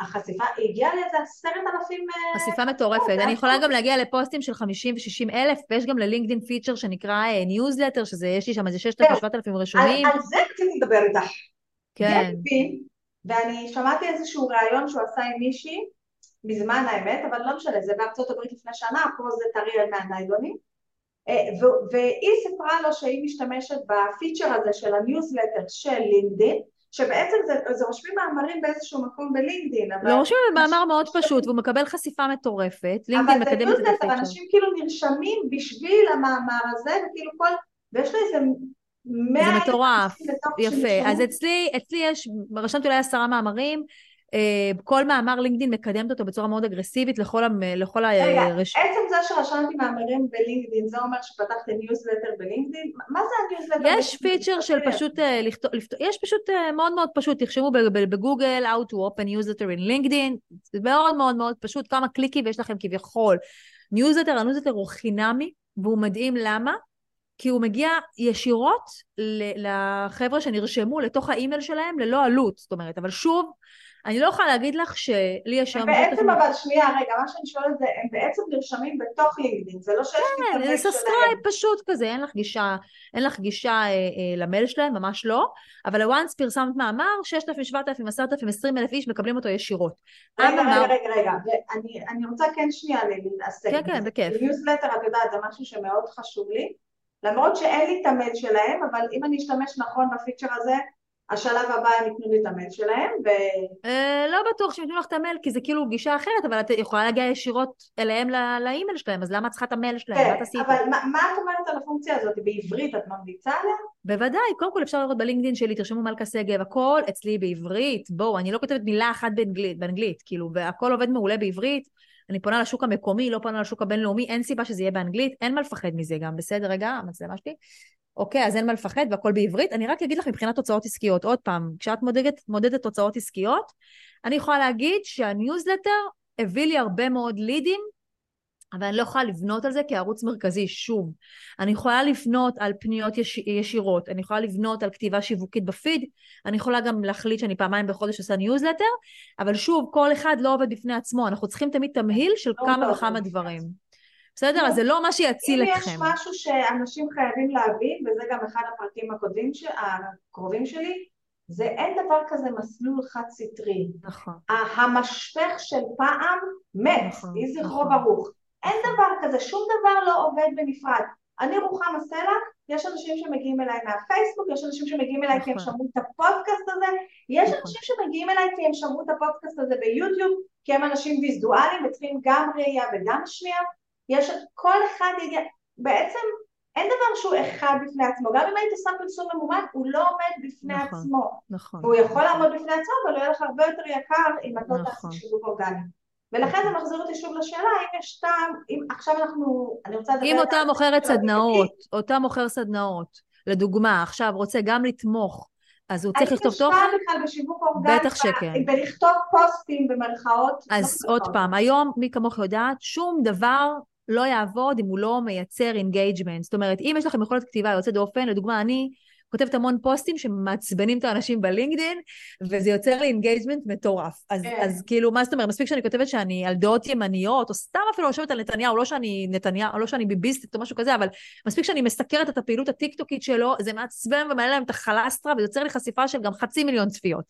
החשיפה, היא הגיעה לאיזה עשרת אלפים... אה, חשיפה מטורפת. אני יכולה גם להגיע לפוסטים של 50 ו-60 אלף, ויש גם ללינקדאין פיצ'ר שנקרא ניוזלטר, אה, שזה, יש לי שם איזה 6,000-7,000 רשומים. על זה רציתי לדבר איתך. כן. ואני שמעתי איזשהו ראיון שהוא עשה עם מישהי, מזמן האמת, אבל לא משנה, זה בארצות הברית לפני שנה, פה זה טרי מהניילונים. אה, והיא סיפרה לו שהיא משתמשת בפיצ'ר הזה של הניוזלטר של לינקדאין, שבעצם זה, זה רושמים מאמרים באיזשהו מקום בלינקדאין. אבל... לא רושמים במאמר מאוד פשוט, והוא מקבל חשיפה מטורפת, לינקדאין מקדם את זה. אבל אנשים כאילו נרשמים בשביל המאמר הזה, וכאילו כל... ויש לי איזה. זה מטורף, יפה. אז אצלי, אצלי יש, רשמתי אולי עשרה מאמרים, אה, כל מאמר לינקדאין מקדמת אותו בצורה מאוד אגרסיבית לכל, ה... לכל הרש... רגע, עצם זה שרשמתי מאמרים בלינקדאין, זה אומר שפתחתי ניוזלטר בלינקדאין? מה זה הניוזלטר? יש פיצ'ר של פשוט אה, לכתוב, יש פשוט אה, מאוד מאוד פשוט, תרשמו בגוגל How to open newsletter in LinkedIn, זה מאוד מאוד מאוד פשוט, כמה קליקים ויש לכם כביכול. newsletter, ה newsletter הוא חינמי, והוא מדהים למה? כי הוא מגיע ישירות לחבר'ה שנרשמו לתוך האימייל שלהם ללא עלות, זאת אומרת, אבל שוב, אני לא יכולה להגיד לך שלי יש היום... בעצם אבל שנייה, רגע, מה שאני שואלת זה, הם בעצם נרשמים בתוך לינקדאין, זה לא שיש לי כן, זה subscribe פשוט כזה, אין לך גישה, אין לך גישה אה, אה, למייל שלהם, ממש לא, אבל ה once פרסמת מאמר, 6,000, 7,000, 10,000, 20,000 איש מקבלים אותו ישירות. רגע, רגע, רגע, רגע, אני רוצה כן שנייה להתעסק. כן, כן, בכיף. ניוזלטר, את יודעת, זה משהו שמאוד חשוב לי, למרות שאין לי את המייל שלהם, אבל אם אני אשתמש נכון בפיצ'ר הזה, השלב הבא הם ייתנו לי את המייל שלהם, ו... אה, לא בטוח שהם ייתנו לך את המייל, כי זה כאילו גישה אחרת, אבל את יכולה להגיע ישירות אליהם לאימייל שלהם, אז למה את צריכה את המייל שלהם? כן, אבל מה, מה את אומרת על הפונקציה הזאת? בעברית את ממליצה עליה? בוודאי, קודם כל אפשר לראות בלינקדאין שלי, תרשמו מלכה שגב, הכל אצלי בעברית, בואו, אני לא כותבת מילה אחת באנגלית, באנגלית, כאילו, והכל עובד מעולה בעברית. אני פונה לשוק המקומי, לא פונה לשוק הבינלאומי, אין סיבה שזה יהיה באנגלית, אין מה לפחד מזה גם, בסדר? רגע, המצלמה שלי. אוקיי, אז אין מה לפחד והכל בעברית. אני רק אגיד לך מבחינת תוצאות עסקיות, עוד פעם, כשאת מודדת, מודדת תוצאות עסקיות, אני יכולה להגיד שהניוזלטר הביא לי הרבה מאוד לידים, אבל אני לא יכולה לבנות על זה כערוץ מרכזי, שוב. אני יכולה לפנות על פניות יש, ישירות, אני יכולה לבנות על כתיבה שיווקית בפיד, אני יכולה גם להחליט שאני פעמיים בחודש עושה ניוזלטר, אבל שוב, כל אחד לא עובד בפני עצמו, אנחנו צריכים תמיד תמהיל של לא כמה וכמה דברים. בסדר? אז זה לא מה שיציל אתכם. אם יש משהו שאנשים חייבים להבין, וזה גם אחד הפרקים הקודמים, הקרובים שלי, זה אין דבר כזה מסלול חד סטרי. נכון. המשפך של פעם מת, נכון, יהי זכרו נכון. ברוך. אין נכון. דבר כזה, שום דבר לא עובד בנפרד. אני רוחמה סלע, יש אנשים שמגיעים אליי מהפייסבוק, יש אנשים שמגיעים אליי כי הם נכון. שמעו את הפודקאסט הזה, יש אנשים שמגיעים אליי כי הם שמעו את הפודקאסט הזה ביוטיוב, כי הם אנשים ויזואליים וצריכים גם ראייה וגם שמיעה, יש, כל אחד יגיע, בעצם אין דבר שהוא אחד בפני עצמו, גם אם היית שם פרסום ממומן, הוא לא עומד בפני נכון, עצמו. נכון. הוא יכול לעמוד בפני עצמו, אבל הוא יהיה לך הרבה יותר יקר אם את לא תעשי נכון. שיווק אורגני. ולכן זה מחזיר אותי שוב לשאלה, אם יש טעם, אם עכשיו אנחנו, אני רוצה לדבר... אם אותה מוכרת סדנאות, אותה מוכר סדנאות, לדוגמה, עכשיו רוצה גם לתמוך אז הוא צריך לכתוב תוכן? אני משפעה בכלל בשיווק אורגני, בטח שכן. ולכתוב פוסטים במרכאות. אז לא עוד פעם, היום מי כמוך יודעת, שום דבר לא יעבוד אם הוא לא מייצר engagement. זאת אומרת, אם יש לכם יכולת כתיבה יוצאת דופן, לדוגמה, אני כותבת המון פוסטים שמעצבנים את האנשים בלינקדין, וזה יוצר לי engagement מטורף. אז, כן. אז כאילו, מה זאת אומרת? מספיק שאני כותבת שאני על דעות ימניות, או סתם אפילו יושבת על נתניהו, לא שאני נתניהו, לא שאני ביביסטית או משהו כזה, אבל מספיק שאני מסקרת את הפעילות הטיקטוקית שלו, זה מעצבן ומעלה להם את הכולסטרול, וזה יוצר לי חשיפה של גם חצי מיליון צפיות.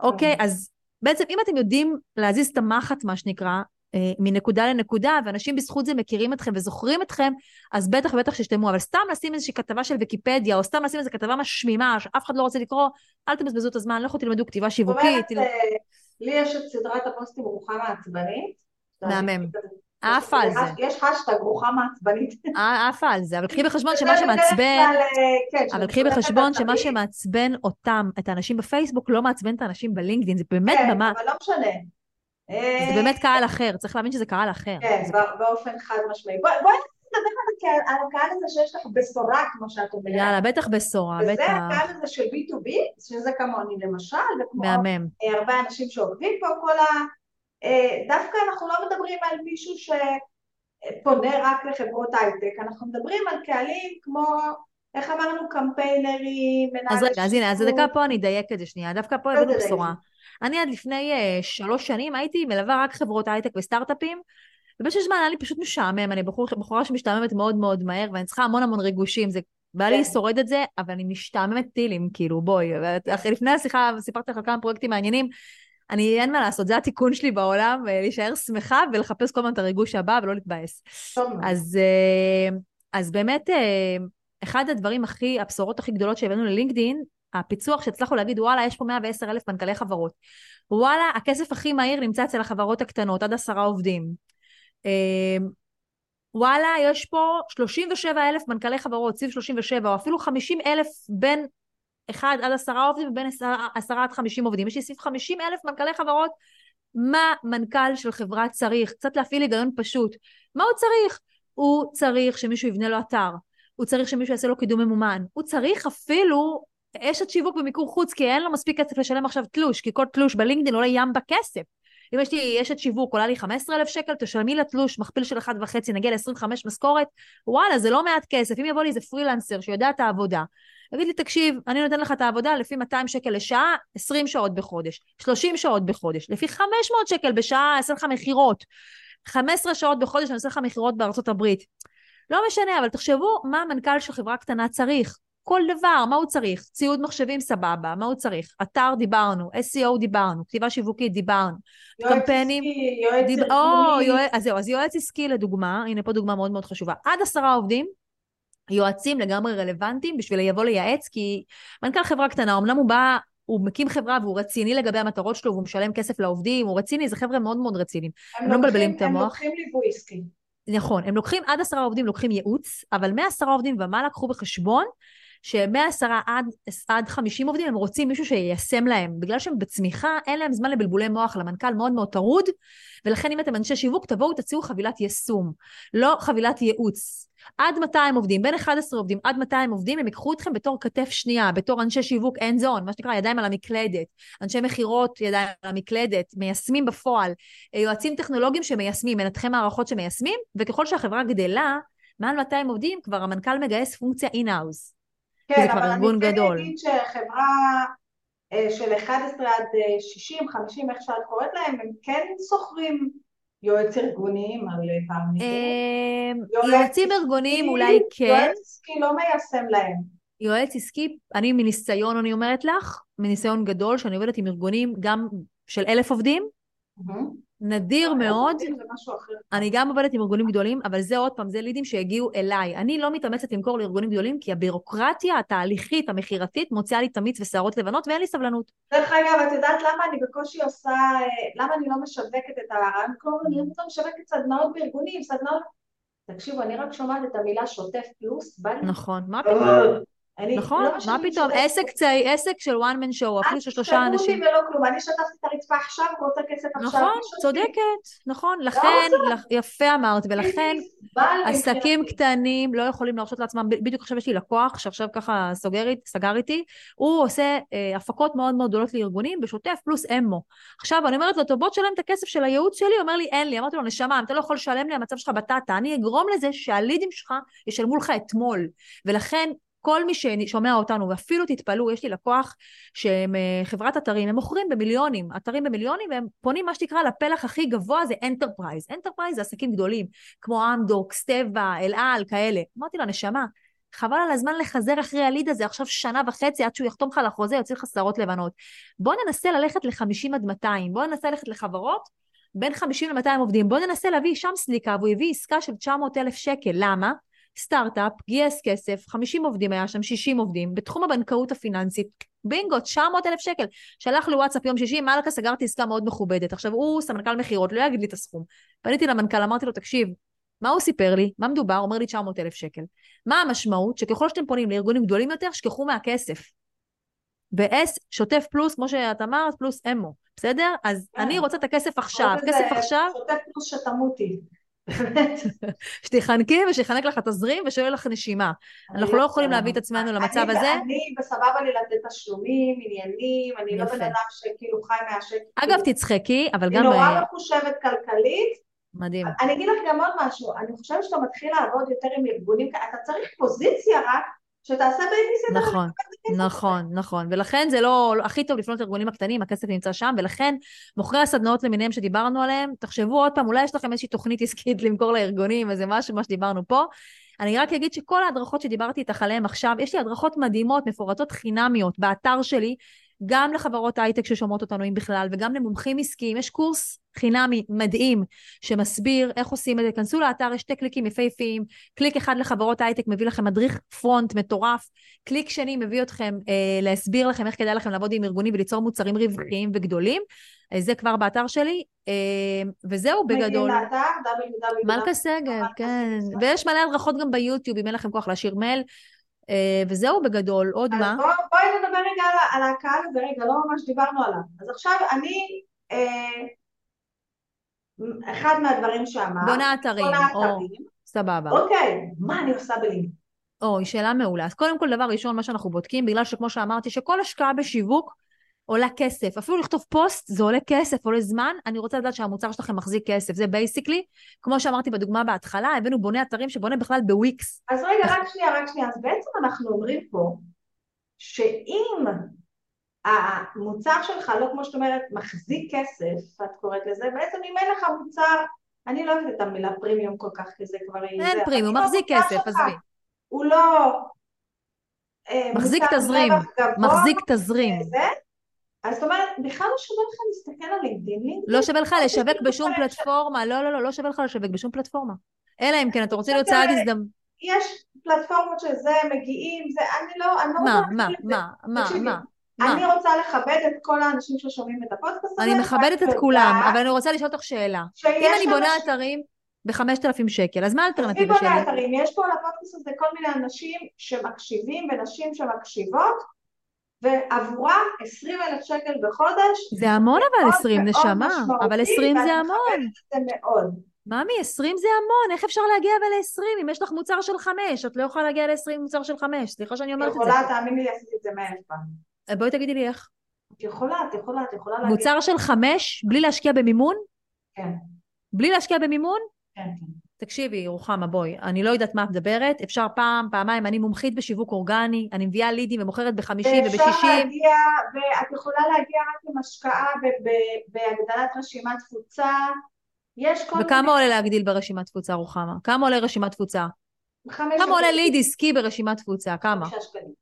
אוקיי? כן. אז בעצם אם אתם יודעים להזיז את המחט, מה שנקרא, אה, מנקודה לנקודה, ואנשים בזכות זה מכירים אתכם וזוכרים אתכם, אז בטח ובטח שתשתמו. אבל סתם לשים איזושהי כתבה של ויקיפדיה, או סתם לשים איזו כתבה משמימה שאף אחד לא רוצה לקרוא, אל תבזבזו את הזמן, לכו תלמדו כתיבה שיווקית. אומרת, אה, לי יש את סדרת הפוסטים רוחמה עצבנית. מהמם. עפה על זה. יש השטג רוחמה עצבנית. עפה על זה, אבל קחי בחשבון שמה שמעצבן, אה, כן, אבל קחי בחשבון שמה שמעצבן אותם, את האנשים בפייסבוק, לא מעצבן את האנשים בלינקדאין, זה באמת במה... כן, אבל לא משנה. זה באמת קהל אחר, צריך להבין שזה קהל אחר. כן, באופן חד משמעי. בואי נדבר על הקהל הזה שיש לך בשורה, כמו שאת אומרת. יאללה, בטח בשורה, בטח. וזה הקהל הזה של B2B, שזה כמוני למשל, וכמו. הרבה אנשים שעובדים פה, כל ה... אה, דווקא אנחנו לא מדברים על מישהו שפונה רק לחברות הייטק, אנחנו מדברים על קהלים כמו... איך אמרנו? קמפיינרים, מנהלי אז רגע, אז הנה, אז דקה פה אני אדייק את זה שנייה, דווקא פה הבאנו בשורה. אני עד לפני uh, שלוש שנים הייתי מלווה רק חברות הייטק וסטארט-אפים, ובאיזשהו זמן היה לי פשוט משעמם, אני בחור, בחורה שמשתעממת מאוד מאוד מהר, ואני צריכה המון המון ריגושים, זה בא לי כן. לשורד את זה, אבל אני משתעממת טילים, כאילו, בואי, אחרי לפני השיחה סיפרתי לך כמה פרויקטים מעניינים, אני, אין מה לעשות, זה התיקון שלי בעולם, אה, להישאר שמחה ולחפש כל הזמן את הריגוש הבא ולא להתבאס. אז, אה, אז באמת, אחד הדברים הכי, הבשורות הכי גדולות שהבאנו ללינקדין, הפיצוח שהצלחנו להגיד וואלה יש פה 110 אלף מנכ"לי חברות. וואלה הכסף הכי מהיר נמצא אצל החברות הקטנות עד עשרה עובדים. אמ, וואלה יש פה 37 אלף מנכ"לי חברות סביב 37 או אפילו 50 אלף בין 1 עד עשרה עובדים ובין 10 עד 50 עובדים. יש לי סביב 50 אלף מנכ"לי חברות מה מנכ"ל של חברה צריך? קצת להפעיל היגיון פשוט. מה הוא צריך? הוא צריך שמישהו יבנה לו אתר. הוא צריך שמישהו יעשה לו קידום ממומן, הוא צריך אפילו אשת שיווק במיקור חוץ, כי אין לו מספיק כסף לשלם עכשיו תלוש, כי כל תלוש בלינקדאין עולה ים בכסף. אם יש לי אשת שיווק, עולה לי 15,000 שקל, תשלמי לה תלוש, מכפיל של 1.5, נגיע ל-25 משכורת, וואלה, זה לא מעט כסף. אם יבוא לי איזה פרילנסר שיודע את העבודה, יגיד לי, תקשיב, אני נותן לך את העבודה לפי 200 שקל לשעה, 20 שעות בחודש, 30 שעות בחודש, לפי 500 שקל בשעה, אעשה לך מכירות. 15 שעות בחודש אני עושה לך מכירות בארצות הברית. לא משנה, אבל תחשבו מה המנכ"ל של חברה קטנה צריך. כל דבר, מה הוא צריך? ציוד מחשבים סבבה, מה הוא צריך? אתר דיברנו, SEO דיברנו, כתיבה שיווקית דיברנו, יועץ קמפיינים... עסקי, יועץ דיב... ארגוני. יועץ... אז זהו, אז יועץ עסקי לדוגמה, הנה פה דוגמה מאוד מאוד חשובה, עד עשרה עובדים, יועצים לגמרי רלוונטיים בשביל לבוא לייעץ, כי מנכ"ל חברה קטנה, אמנם הוא בא הוא מקים חברה והוא רציני לגבי המטרות שלו והוא משלם כסף לעובדים, הוא רציני, זה חבר'ה מאוד מאוד רציניים. הם הם לא מבלבלים את הם המוח. לוקחים ליווי עסקי. נכון, הם לוקחים עד עשרה עובדים, לוקחים ייעוץ, אבל מעשרה עובדים ומעלה קחו בחשבון שמעשרה עד, עד 50 עובדים הם רוצים מישהו שיישם להם. בגלל שהם בצמיחה, אין להם זמן לבלבולי מוח, למנכ"ל מאוד מאוד טרוד, ולכן אם אתם אנשי שיווק, תבואו תציעו חבילת יישום, לא חבילת ייעוץ. עד 200 עובדים, בין 11 עובדים עד 200 עובדים, הם ייקחו אתכם בתור כתף שנייה, בתור אנשי שיווק end zone, מה שנקרא ידיים על המקלדת, אנשי מכירות ידיים על המקלדת, מיישמים בפועל, יועצים טכנולוגיים שמיישמים, מנתחי מערכות שמיישמים, וככל שהחברה גדלה, מעל 200 עובדים, כבר המנכ"ל מגייס פונקציה in-house. כן, זה כבר אבל ארגון אני כן גדול. אגיד שחברה אה, של 11 עד אה, 60, 50, איך שאת קוראת להם, הם כן שוכרים יועץ ארגוניים על אה, פעם אמ, יועצים ארגוניים אולי כן, יועץ עסקי לא מיישם להם. יועץ עסקי, אני מניסיון, אני אומרת לך, מניסיון גדול, שאני עובדת עם ארגונים גם של אלף עובדים, נדיר מאוד. אני גם עובדת עם ארגונים גדולים, אבל זה עוד פעם, זה לידים שהגיעו אליי. אני לא מתאמצת למכור לארגונים גדולים, כי הבירוקרטיה התהליכית, המכירתית, מוציאה לי תמיץ ושערות לבנות, ואין לי סבלנות. דרך אגב, את יודעת למה אני בקושי עושה, אה, למה אני לא משווקת את הרעיון? אני לא משווקת סדנאות בארגונים, סדנאות... תקשיבו, אני רק שומעת את המילה שוטף פלוס, בא לי... נכון, מה פתאום? אני, נכון, לא מה פתאום? עסק צי, עסק של one man show, אפילו של שלושה אל אנשים. תכתבו לי ולא כלום, אני שטפתי את הרצפה עכשיו ורוצה כסף עכשיו. נכון. צודקת, נכון. לכן, לך- יפה אמרת, ולכן עסקים. קטנים לא יכולים להרשות לעצמם, בדיוק עכשיו יש לי לקוח שעכשיו ככה סוגר, סגר איתי, הוא עושה אה, הפקות מאוד מאוד גדולות לארגונים בשוטף פלוס אמו. עכשיו אני אומרת לו, טוב בוא תשלם את הכסף של הייעוץ שלי, הוא אומר לי אין לי, אמרתי לו נשמה, אם אתה לא יכול לשלם לי, המצב שלך בטטה, אני אגרום לזה שהלידים שלך ישלמו לך אתמול, ולכן כל מי ששומע אותנו, ואפילו תתפלאו, יש לי לקוח שהם אה, חברת אתרים, הם מוכרים במיליונים, אתרים במיליונים, והם פונים מה שנקרא לפלח הכי גבוה זה enterprise. enterprise זה עסקים גדולים, כמו אמדוקס, טבע, אל על, כאלה. אמרתי לה, נשמה, חבל על הזמן לחזר אחרי הליד הזה עכשיו שנה וחצי עד שהוא יחתום לך על החוזה, יוציא לך שערות לבנות. בוא ננסה ללכת ל-50 עד 200, בוא ננסה ללכת לחברות בין 50 ל-200 עובדים, בוא ננסה להביא שם סליקה, והוא הביא עסקה של 900 אלף שקל, למה? סטארט-אפ, גייס כסף, 50 עובדים היה שם, 60 עובדים, בתחום הבנקאות הפיננסית, בינגו, 900 אלף שקל. שלח לי וואטסאפ יום שישי, מלכה סגרתי עסקה מאוד מכובדת. עכשיו, הוא סמנכ"ל מכירות, לא יגיד לי את הסכום. פניתי למנכ"ל, אמרתי לו, תקשיב, מה הוא סיפר לי? מה מדובר? אומר לי 900 אלף שקל. מה המשמעות? שככל שאתם פונים לארגונים גדולים יותר, שכחו מהכסף. ו-S, שוטף פלוס, כמו שאת אמרת, פלוס אמו, בסדר? אז כן. אני רוצה את הכסף עכשיו. כסף עכשיו, שוטף פלוס שתמותי. באמת. שתחנקי ושיחנק לך תזרים ושיהיה לך נשימה. אנחנו אני לא יכולים. להביא את עצמנו למצב אני- הזה. אני בסבבה לי לתת תשלומים, עניינים, אני לא. בן אדם שכאילו חי מהשקל. אגב, תצחקי, אבל אני גם... נורא אה, מחושבת כלכלית. מדהים. אני אגיד לך גם עוד משהו, אני חושבת שאתה מתחיל לעבוד יותר עם ארגונים, אתה צריך פוזיציה רק, שתעשה בייביסיטר. נכון, נכון, נכון. ולכן זה לא, לא- הכי טוב לפנות לארגונים הקטנים, הכסף נמצא שם, ולכן מוכרי הסדנאות למיניהם שדיברנו עליהם, תחשבו עוד פעם, אולי יש לכם איזושהי תוכנית עסקית למכור לארגונים, איזה משהו, מה שדיברנו פה. אני רק אגיד שכל ההדרכות שדיברתי איתך עליהן עכשיו, יש לי הדרכות מדהימות, מפורטות חינמיות באתר שלי, גם לחברות הייטק ששומעות אותנו, אם בכלל, וגם למומחים עסקיים. יש קורס חינמי מדהים שמסביר איך עושים את זה. כנסו לאתר, יש שתי קליקים יפהפיים. קליק אחד לחברות הייטק מביא לכם מדריך פרונט מטורף. קליק שני מביא אתכם אה, להסביר לכם איך כדאי לכם לעבוד עם ארגונים וליצור מוצרים רווחיים וגדולים. אה, זה כבר באתר שלי. אה, וזהו בגדול. מלכה שגב, מלכה כן. ויש מלא הדרכות גם ביוטיוב, אם אין לכם כוח להשאיר מייל. אה, וזהו בגדול. עוד מה? בוא, בואי נדבר רגע על, על הקהל הזה, רגע, לא ממש דיברנו עליו. אז עכשיו אני, אה, אחד מהדברים שאמרת, בונה אתרים. בונה או, אתרים. סבבה. אוקיי, מה אני עושה בלינק? אוי, שאלה מעולה. אז קודם כל, דבר ראשון, מה שאנחנו בודקים, בגלל שכמו שאמרתי, שכל השקעה בשיווק עולה כסף. אפילו לכתוב פוסט, זה עולה כסף, עולה זמן. אני רוצה לדעת שהמוצר שלכם מחזיק כסף. זה basically, כמו שאמרתי בדוגמה בהתחלה, הבאנו בונה אתרים שבונה בכלל בוויקס. אז רגע, רק שנייה, רק שנייה. אז בעצם אנחנו אומרים פה, שאם המוצר שלך, לא כמו שאת אומרת, מחזיק כסף, את קוראת לזה, בעצם אם אין לך מוצר, אני לא אוהבת את המילה פרימיום כל כך, כי זה כבר... אין זה, פרימיום, מחזיק כסף, עזבי. הוא לא... אה, מחזיק תזרים, מחזיק תזרים. אז זאת אומרת, בכלל לא שווה לך להסתכל על לינקדאין. לא שווה לך לשווק בשום פלטפורמה, לא, לא, לא, לא שווה לך לשווק בשום פלטפורמה. אלא אם כן אתה רוצה להיות צעד הזדמנות. יש פלטפורמות שזה, מגיעים, זה, אני לא, אני לא מה, רוצה מה. מה, מה, מה? מה? אני רוצה לכבד את כל האנשים ששומעים את הפודקאסט הזה. אני מכבדת את כולם, אבל אני רוצה לשאול אותך שאלה. אם אני בונה אתרים ב-5,000 שקל, אז מה האלטרנטיבה בונה שלי? אתרים? יש פה לפודקאסט הזה כל מיני אנשים שמקשיבים ונשים שמקשיבות, ועבורם 20 אלף שקל בחודש זה המון אבל מאוד 20, מאוד נשמה. אבל 20 זה ואני המון. מכבדת את זה מאוד. ממי, 20 זה המון, איך אפשר להגיע אבל ל-20 אם יש לך מוצר של 5? את לא יכולה להגיע ל-20 עם מוצר של 5, סליחה שאני אומרת את זה. יכולה, תאמיני לי, עשיתי את זה מאה פעם. אה, בואי תגידי לי איך. את יכולה, את יכולה, את יכולה להגיד. מוצר של 5 בלי להשקיע במימון? כן, בלי להשקיע במימון? כן, כן. תקשיבי, רוחמה, בואי, אני לא יודעת מה את מדברת, אפשר פעם, פעמיים, אני מומחית בשיווק אורגני, אני מביאה לידים ומוכרת בחמישים ואפשר ובשישים. להגיע, ואת יכולה להגיע רק עם השקעה בהגדלת רשימת תפוצה. יש כל וכמה עולה להגדיל ברשימת תפוצה, רוחמה? כמה עולה רשימת תפוצה? כמה עולה ליד עסקי ברשימת תפוצה? כמה? חמישה שקלים.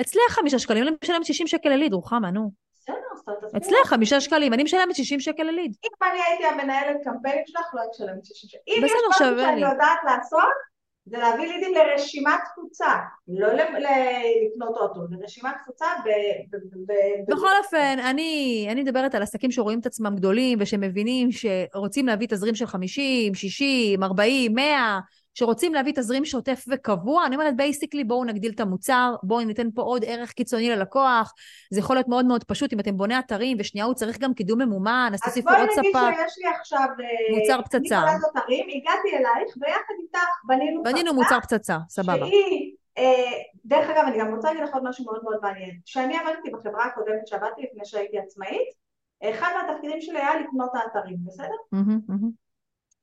אצלך חמישה שקלים, אני משלמת 60 שקל לליד, רוחמה, נו. בסדר, אז תעשי. אצלך חמישה שקלים, אני משלמת 60 שקל לליד. אם אני הייתי המנהלת קמפיינים שלך, לא הייתי משלמת 60 שקל. אם יש משהו שאני. יודעת לעשות, זה להביא לידים לרשימת תפוצה, לא לקנות אוטו, לרשימת תפוצה ב... ב- ב- ב- בכל אופן, אני, אני מדברת על עסקים שרואים את עצמם גדולים ושמבינים שרוצים להביא תזרים של 50, 60, 40, 100, שרוצים להביא תזרים שוטף וקבוע. אני אומרת, basically, בואו נגדיל את המוצר, בואו ניתן פה עוד ערך קיצוני ללקוח. זה יכול להיות מאוד מאוד פשוט אם אתם בונה אתרים, ושנייה הוא צריך גם קידום ממומן, אז אז תוסיפו בואי עוד נגיד ספק. שיש לי עכשיו... אה, מוצר פצצה. אני אתרים, הגעתי אלייך, ויחד איתך בנינו בנינו פצצה מוצר פצצה, סבבה. שהיא, אה, דרך אגב, אני גם רוצה להגיד לך עוד משהו מאוד מאוד מעניין. כשאני עבדתי בחברה הקודמת שעבדתי לפני שהייתי עצמאית, אחד מהתפקידים שלי היה לקנות את האתרים, בסדר? מהמם, מהמם.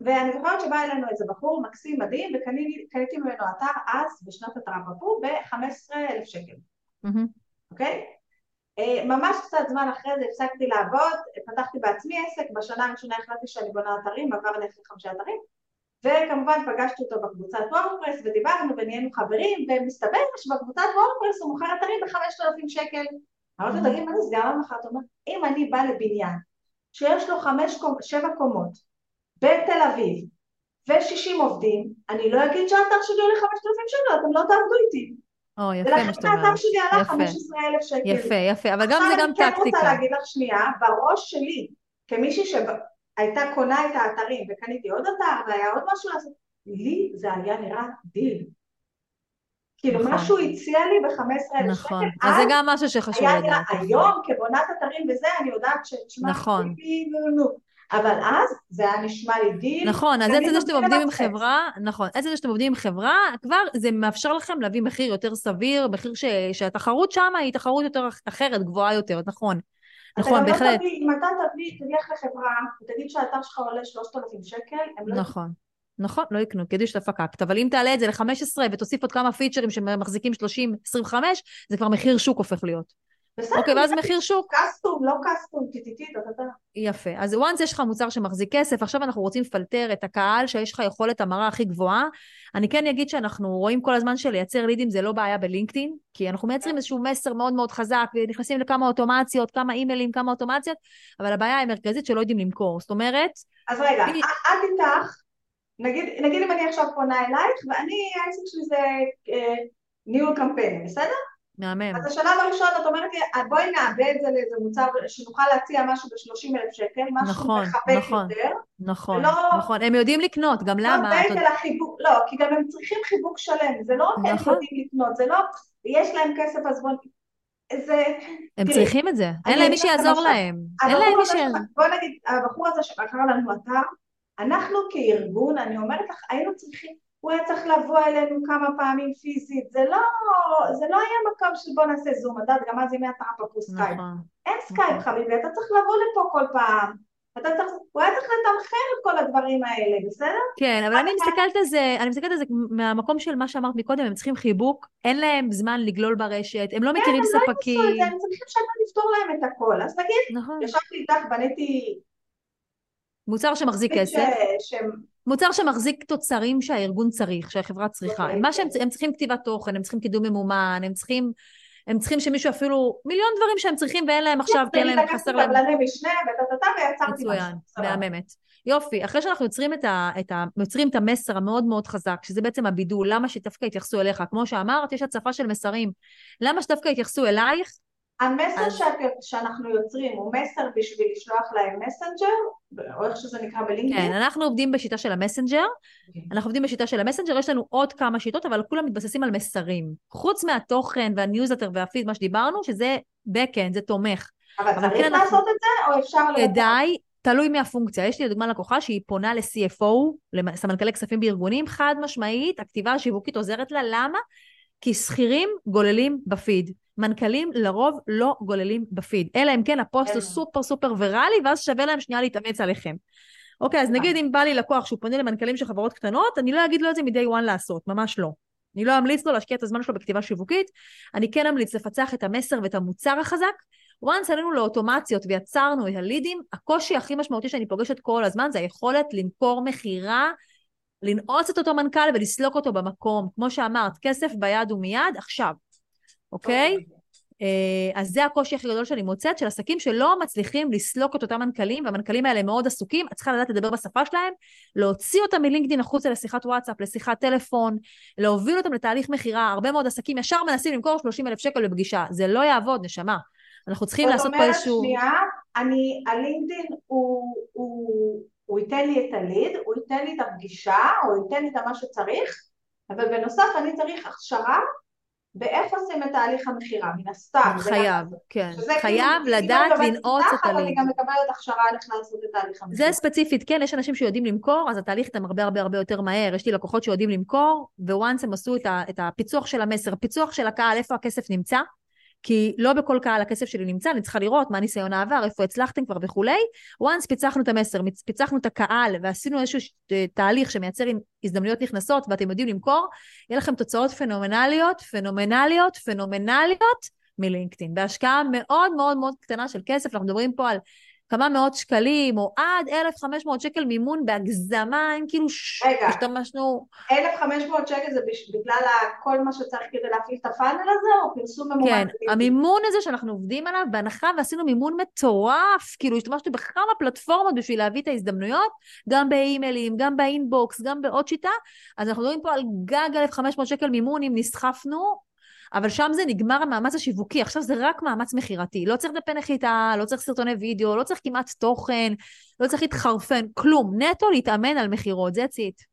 ואני זוכרת שבא אלינו איזה בחור מקסים מדהים, וקניתי ממנו אתר אז, בשנת הטראפפו, ב-15,000 שקל, מהמם. אוקיי? אה, ממש קצת זמן אחרי זה הפסקתי לעבוד, פתחתי בעצמי עסק, בשנה הראשונה החלטתי שאני בונה אתרים, עבר לי אחרי חמישה אתרים, וכמובן פגשתי אותו בקבוצת וורדפרס ודיברנו ונהיינו חברים, ומסתבר שבקבוצת וורדפרס הוא מוכר אתרים ב-5,000 שקל. אמרתי לו, תגיד, מה נסגר לך מחר? אתה אומר, אם אני באה לבניין שיש לו חמש, שבע קומות בתל אביב ו-60 עובדים, אני לא אגיד שהאתר שלי עולה 5,000 שקל, אתם לא תעבדו איתי. או, יפה מה ולכן שאת האתר אומרת. שלי עלה יפה. 15,000 שקל. יפה, יפה, אבל גם זה גם עכשיו אני כן טקטיקה. רוצה להגיד לך שנייה, בראש שלי, כמישהי שהייתה קונה את האתרים וקניתי עוד אתר והיה עוד משהו לעשות, לי זה היה נראה דיל. כאילו נכון. מה שהוא הציע לי ב-15,000 שקל, נכון, אז זה גם משהו שחשוב לדעת. היום כבונת אתרים וזה, אני יודעת ש... נכון. נו, נו. אבל אז זה היה נשמע לי דיל. נכון, אז עצם זה שאתם נותנת עובדים עם. חברה, נכון, עצם זה שאתם עובדים עם חברה, כבר זה מאפשר לכם להביא מחיר יותר סביר, מחיר ש, שהתחרות שם היא תחרות יותר אח- אחרת, גבוהה יותר, נכון. נכון, לא בהחלט. תביא, אם אתה תביא, תלך לחברה ותגיד שהאתר שלך עולה 3,000 שקל, הם לא נכון. נכון, לא יקנו, כי ידעו שאתה פקקת. אבל אם תעלה את זה ל-15 ותוסיף עוד כמה פיצ'רים שמחזיקים 30, 25, זה כבר מחיר שוק הופך להיות. בסדר, אוקיי, ואז. מחיר שוק. קסטום, לא קסטום, טיטיטית, אתה יודע. יפה. אז once יש לך מוצר שמחזיק כסף, עכשיו אנחנו רוצים לפלטר את הקהל שיש לך יכולת המרה הכי גבוהה. אני כן אגיד שאנחנו רואים כל הזמן שלייצר לידים זה לא בעיה בלינקדאין, כי אנחנו מייצרים איזשהו מסר מאוד מאוד חזק, ונכנסים לכמה אוטומציות, כמה אימיילים, כמה אוטומציות, אבל הבעיה המרכזית שלא יודעים למכור. זאת אומרת, אז רגע, את איתך, נגיד, אם אני עכשיו פונה אלייך, ואני, העסק שלי זה אה, ניהול קמפיינים, בסדר? מהמם. אז השלב הראשון את אומרת לי, "אה, בואי נעבה את זה לאיזה מוצר שנוכל להציע משהו ב-30 אלף שקל, משהו נכון, מחבק נכון. יותר. נכון, ולא- נכון. הם יודעים לקנות, גם למה? אתה בית יודע- אל החיבוק, לא, כי גם הם צריכים חיבוק שלם, זה לא הם נכון. יודעים לקנות, זה לא, יש להם כסף אז בוא, זה, הם תראי, צריכים את זה. אין להם מי שיעזור. להם. אין להם מי ש... בוא נגיד, הבחור הזה שמכר לנו אתר, אנחנו כארגון, אני אומרת לך, היינו צריכים, הוא היה צריך לבוא אלינו כמה פעמים פיזית, זה לא, זה לא היה מקום של בוא נעשה זום, את יודעת, גם אז ימי הטרום סקייפ. נכון. אין סקייפ חביבי, אתה צריך לבוא לפה כל פעם. אתה צריך, הוא היה צריך לתמחר את כל הדברים האלה, בסדר? כן, אבל אני מסתכלת על זה, אני מסתכלת על זה מהמקום של מה שאמרת מקודם, הם צריכים חיבוק, אין להם זמן לגלול ברשת, הם לא מכירים כן, הם לא ספקים. יעשו את זה, הם צריכים שאתה לפתור להם את הכל. אז נגיד, נכון. ישבתי איתך, בניתי... מוצר שמחזיק כסף, מוצר שמחזיק תוצרים שהארגון צריך, שהחברה צריכה. אוקיי. מה שהם הם צריכים כתיבת תוכן, הם צריכים קידום ממומן, הם צריכים, הם צריכים שמישהו אפילו, מיליון דברים שהם צריכים ואין להם עכשיו, כי אין להם, לקחתי חסר להם. קבלני משנה וטה-טה-טה ויצרתי משהו. מצוין. מהממת. יופי, אחרי שאנחנו יוצרים את, ה, את, ה, יוצרים את המסר המאוד מאוד חזק, שזה בעצם הבידול, למה שדווקא יתייחסו אליך? כמו שאמרת, יש הצפה של מסרים. למה שדווקא יתייחסו אלייך? המסר אז- שאת, שאנחנו יוצרים הוא מסר בשביל לשלוח להם מסנג'ר, או איך שזה נקרא בלינקדאין? כן, אנחנו עובדים בשיטה של המסנג'ר, אוקיי. אנחנו עובדים בשיטה של המסנג'ר, יש לנו עוד כמה שיטות, אבל כולם מתבססים על מסרים. חוץ מהתוכן והניוזלטר והפיד, מה שדיברנו, שזה backend, זה תומך. אבל אבל צריך כן, אנחנו- לעשות את זה, או אפשר... לבצע? כדאי, תלוי מהפונקציה. יש לי לדוגמה לקוחה שהיא פונה ל-CFO, לסמנכ"לי כספים בארגונים, חד משמעית, הכתיבה השיווקית עוזרת לה. למה? כי שכירים גוללים בפיד. מנכ"לים לרוב לא גוללים בפיד, אלא אם כן הפוסט הוא כן. סופר סופר ויראלי, ואז שווה להם שנייה להתאמץ עליכם. אוקיי, אז נגיד אם בא לי לקוח שהוא פונה למנכ"לים של חברות קטנות, אני לא אגיד לו את זה מ-day one לעשות, ממש לא. אני לא אמליץ לו להשקיע את הזמן שלו בכתיבה שיווקית, אני כן אמליץ לפצח את המסר ואת המוצר החזק. once עלינו לאוטומציות ויצרנו את הלידים, הקושי הכי משמעותי שאני פוגשת כל הזמן זה היכולת למכור מכירה, לנעוץ את אותו מנכ"ל ולסלוק אותו במקום. כמו שאמרת, כסף ביד ומיד, עכשיו, אוקיי? אה, אז זה הקושי הכי גדול שאני מוצאת, של עסקים שלא מצליחים לסלוק את אותם מנכ"לים, והמנכ"לים האלה מאוד עסוקים, את צריכה לדעת לדבר בשפה שלהם, להוציא אותם מלינקדאין החוצה לשיחת וואטסאפ, לשיחת טלפון, להוביל אותם לתהליך מכירה. הרבה מאוד עסקים ישר מנסים למכור 30 אלף שקל בפגישה. זה לא יעבוד, נשמה. אנחנו צריכים לעשות פה איזשהו... זאת אומרת, שנייה, אני, הלינקדאין הוא, הוא, הוא ייתן לי את הליד, הוא ייתן לי את הפגישה, הוא ייתן לי את מה שצריך, אבל בנוסף אני צריך הכשרה באיך עושים את תהליך המכירה, מן הסתם. חייב, כן. שזה חייב כאילו, לדעת לנעוץ את אבל אני הליד. גם מקבלת הכשרה על איך לעשות את תהליך המכירה. זה ספציפית, כן, יש אנשים שיודעים למכור, אז התהליך איתם הרבה הרבה הרבה יותר מהר. יש לי לקוחות שיודעים למכור, וואנס הם עשו את, ה, את הפיצוח של המסר, פיצוח של הקהל, איפה הכסף נמצא, כי לא בכל קהל הכסף שלי נמצא, אני צריכה לראות מה ניסיון העבר, איפה הצלחתם כבר וכולי. וואנס פיצחנו את המסר, פיצחנו את הקהל, ועשינו איזשהו ש- תהליך שמייצר הזדמנויות נכנסות, ואתם יודעים למכור, יהיה לכם תוצאות פנומנליות, פנומנליות, פנומנליות מלינקדאין. בהשקעה מאוד מאוד מאוד קטנה של כסף, אנחנו מדברים פה על כמה מאות שקלים, או עד 1,500 שקל מימון בהגזמה, הם כאילו ש... רגע. השתמשנו... 1,500 שקל זה בגלל כל מה שצריך כדי להפעיל את הפאנל הזה, או פרסום ממומן? כן? המימון הזה שאנחנו עובדים עליו, בהנחה ועשינו מימון מטורף, כאילו השתמשנו בכמה פלטפורמות בשביל להביא את ההזדמנויות, גם באימיילים, גם באינבוקס, גם בעוד שיטה, אז אנחנו מדברים פה על גג 1,500 שקל מימון אם נסחפנו, אבל שם זה נגמר המאמץ השיווקי, עכשיו זה רק מאמץ מכירתי, לא צריך דפי נחיתה, לא צריך סרטוני וידאו, לא צריך כמעט תוכן, לא צריך להתחרפן, כלום, נטו להתאמן על מכירות, that's it.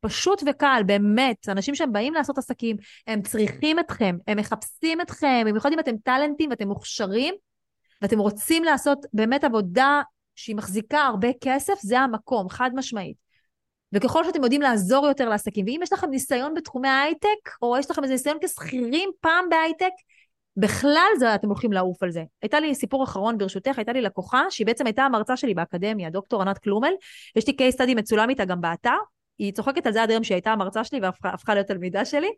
פשוט וקל, באמת, אנשים שהם באים לעשות עסקים, הם צריכים אתכם, הם מחפשים אתכם, במיוחד אם אתם טאלנטים ואתם מוכשרים, ואתם רוצים לעשות באמת עבודה שהיא מחזיקה הרבה כסף, זה המקום, חד משמעית. וככל שאתם יודעים לעזור יותר לעסקים, ואם יש לכם ניסיון בתחומי ההייטק, או יש לכם איזה ניסיון כשכירים פעם בהייטק, בכלל זה אתם הולכים לעוף על זה. הייתה לי סיפור אחרון ברשותך, הייתה לי לקוחה שהיא בעצם הייתה המרצה שלי באקדמיה, דוקטור ענת קלומל, יש לי case study מצולם איתה גם באתר, היא צוחקת על זה עד היום שהיא הייתה המרצה שלי והפכה הפכה להיות תלמידה שלי,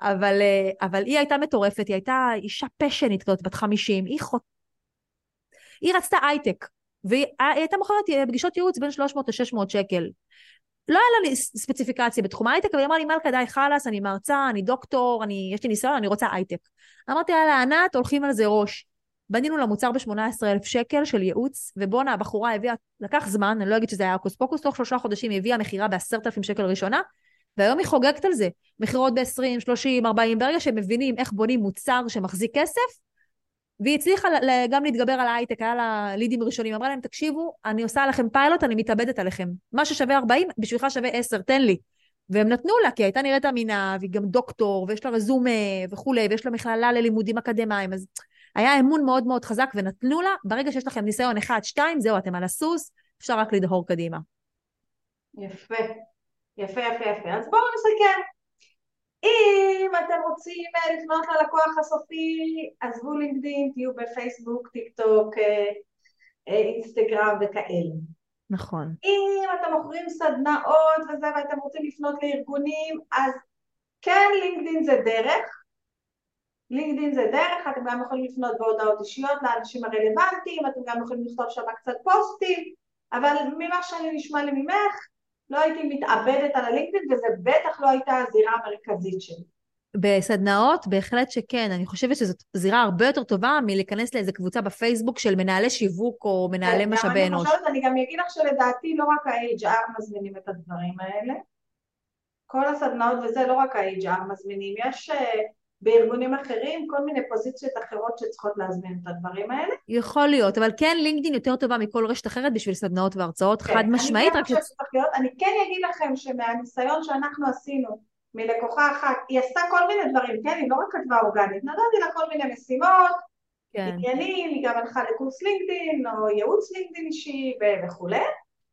אבל, אה, אבל היא הייתה מטורפת, היא הייתה אישה פשנית כזאת, בת 50, היא חוט... היא רצתה הייטק, והיא הייתה מוכרת אה, פגישות ייעוץ בין 300 ל-600 שקל. לא היה לה ספציפיקציה בתחום ההייטק, אבל היא אמרה לי, מלכה, די, חלאס, אני מרצה, אני דוקטור, אני, יש לי ניסיון, אני רוצה הייטק. אמרתי, יאללה, ענת, הולכים על זה ראש. בנינו לה מוצר ב-18,000 שקל של ייעוץ, ובואנה, הבחורה הביאה, לקח זמן, אני לא אגיד שזה היה הוקוס פוקוס, תוך שלושה חודשים היא הביאה מכירה ב-10,000 שקל ראשונה, והיום היא חוגגת על זה. מכירות ב-20, 30, 40, ברגע שהם מבינים איך בונים מוצר שמחזיק כסף, והיא הצליחה גם להתגבר על ההייטק, היה לה לידים ראשונים, אמרה להם, תקשיבו, אני עושה לכם פיילוט, אני מתאבדת עליכם. מה ששווה 40, בשבילך שווה 10, תן לי. והם נתנו לה, כי הייתה נראית אמינה, והיא גם דוקטור, ויש לה רזומה וכולי, ויש לה מכללה ללימודים אקדמיים, אז היה אמון מאוד מאוד חזק, ונתנו לה, ברגע שיש לכם ניסיון אחד, שתיים, זהו, אתם על הסוס, אפשר רק לדהור קדימה. יפה, יפה, יפה, יפה. אז בואו נסכם. אם אתם רוצים אה, לפנות ללקוח הסופי, עזבו לינקדאין, תהיו בפייסבוק, טיק טוק, אה, אה, אינסטגרם וכאלה. נכון. אם אתם מוכרים סדנאות וזה ואתם רוצים לפנות לארגונים, אז כן, לינקדאין זה דרך. לינקדאין זה דרך, אתם גם יכולים לפנות בהודעות אישיות לאנשים הרלוונטיים, אתם גם יכולים לכתוב שם קצת פוסטים, אבל ממה שאני נשמע לי ממך, לא הייתי מתאבדת על הלינקדאין וזה בטח לא הייתה הזירה המרכזית שלי. בסדנאות, בהחלט שכן. אני חושבת שזאת זירה הרבה יותר טובה מלהיכנס לאיזה קבוצה בפייסבוק של מנהלי שיווק או מנהלי גם משאבי אני אנוש. חושבת, אני גם אגיד לך שלדעתי לא רק ה-HR מזמינים את הדברים האלה, כל הסדנאות וזה לא רק ה-HR מזמינים, יש אה, בארגונים אחרים, כל מיני פוזיציות אחרות שצריכות להזמין את הדברים האלה. יכול להיות, אבל כן לינקדאין יותר טובה מכל רשת אחרת בשביל סדנאות והרצאות, כן, חד משמעית. כן שצריך להיות, אני כן אגיד לכם שמהניסיון שאנחנו עשינו מלקוחה אחת, היא עשתה כל מיני דברים, כן? היא לא רק כתבה אורגנית, נתתי לה כל מיני משימות, כן. עניינים, היא גם הלכה לקורס לינקדאין או ייעוץ לינקדאין אישי וכולי,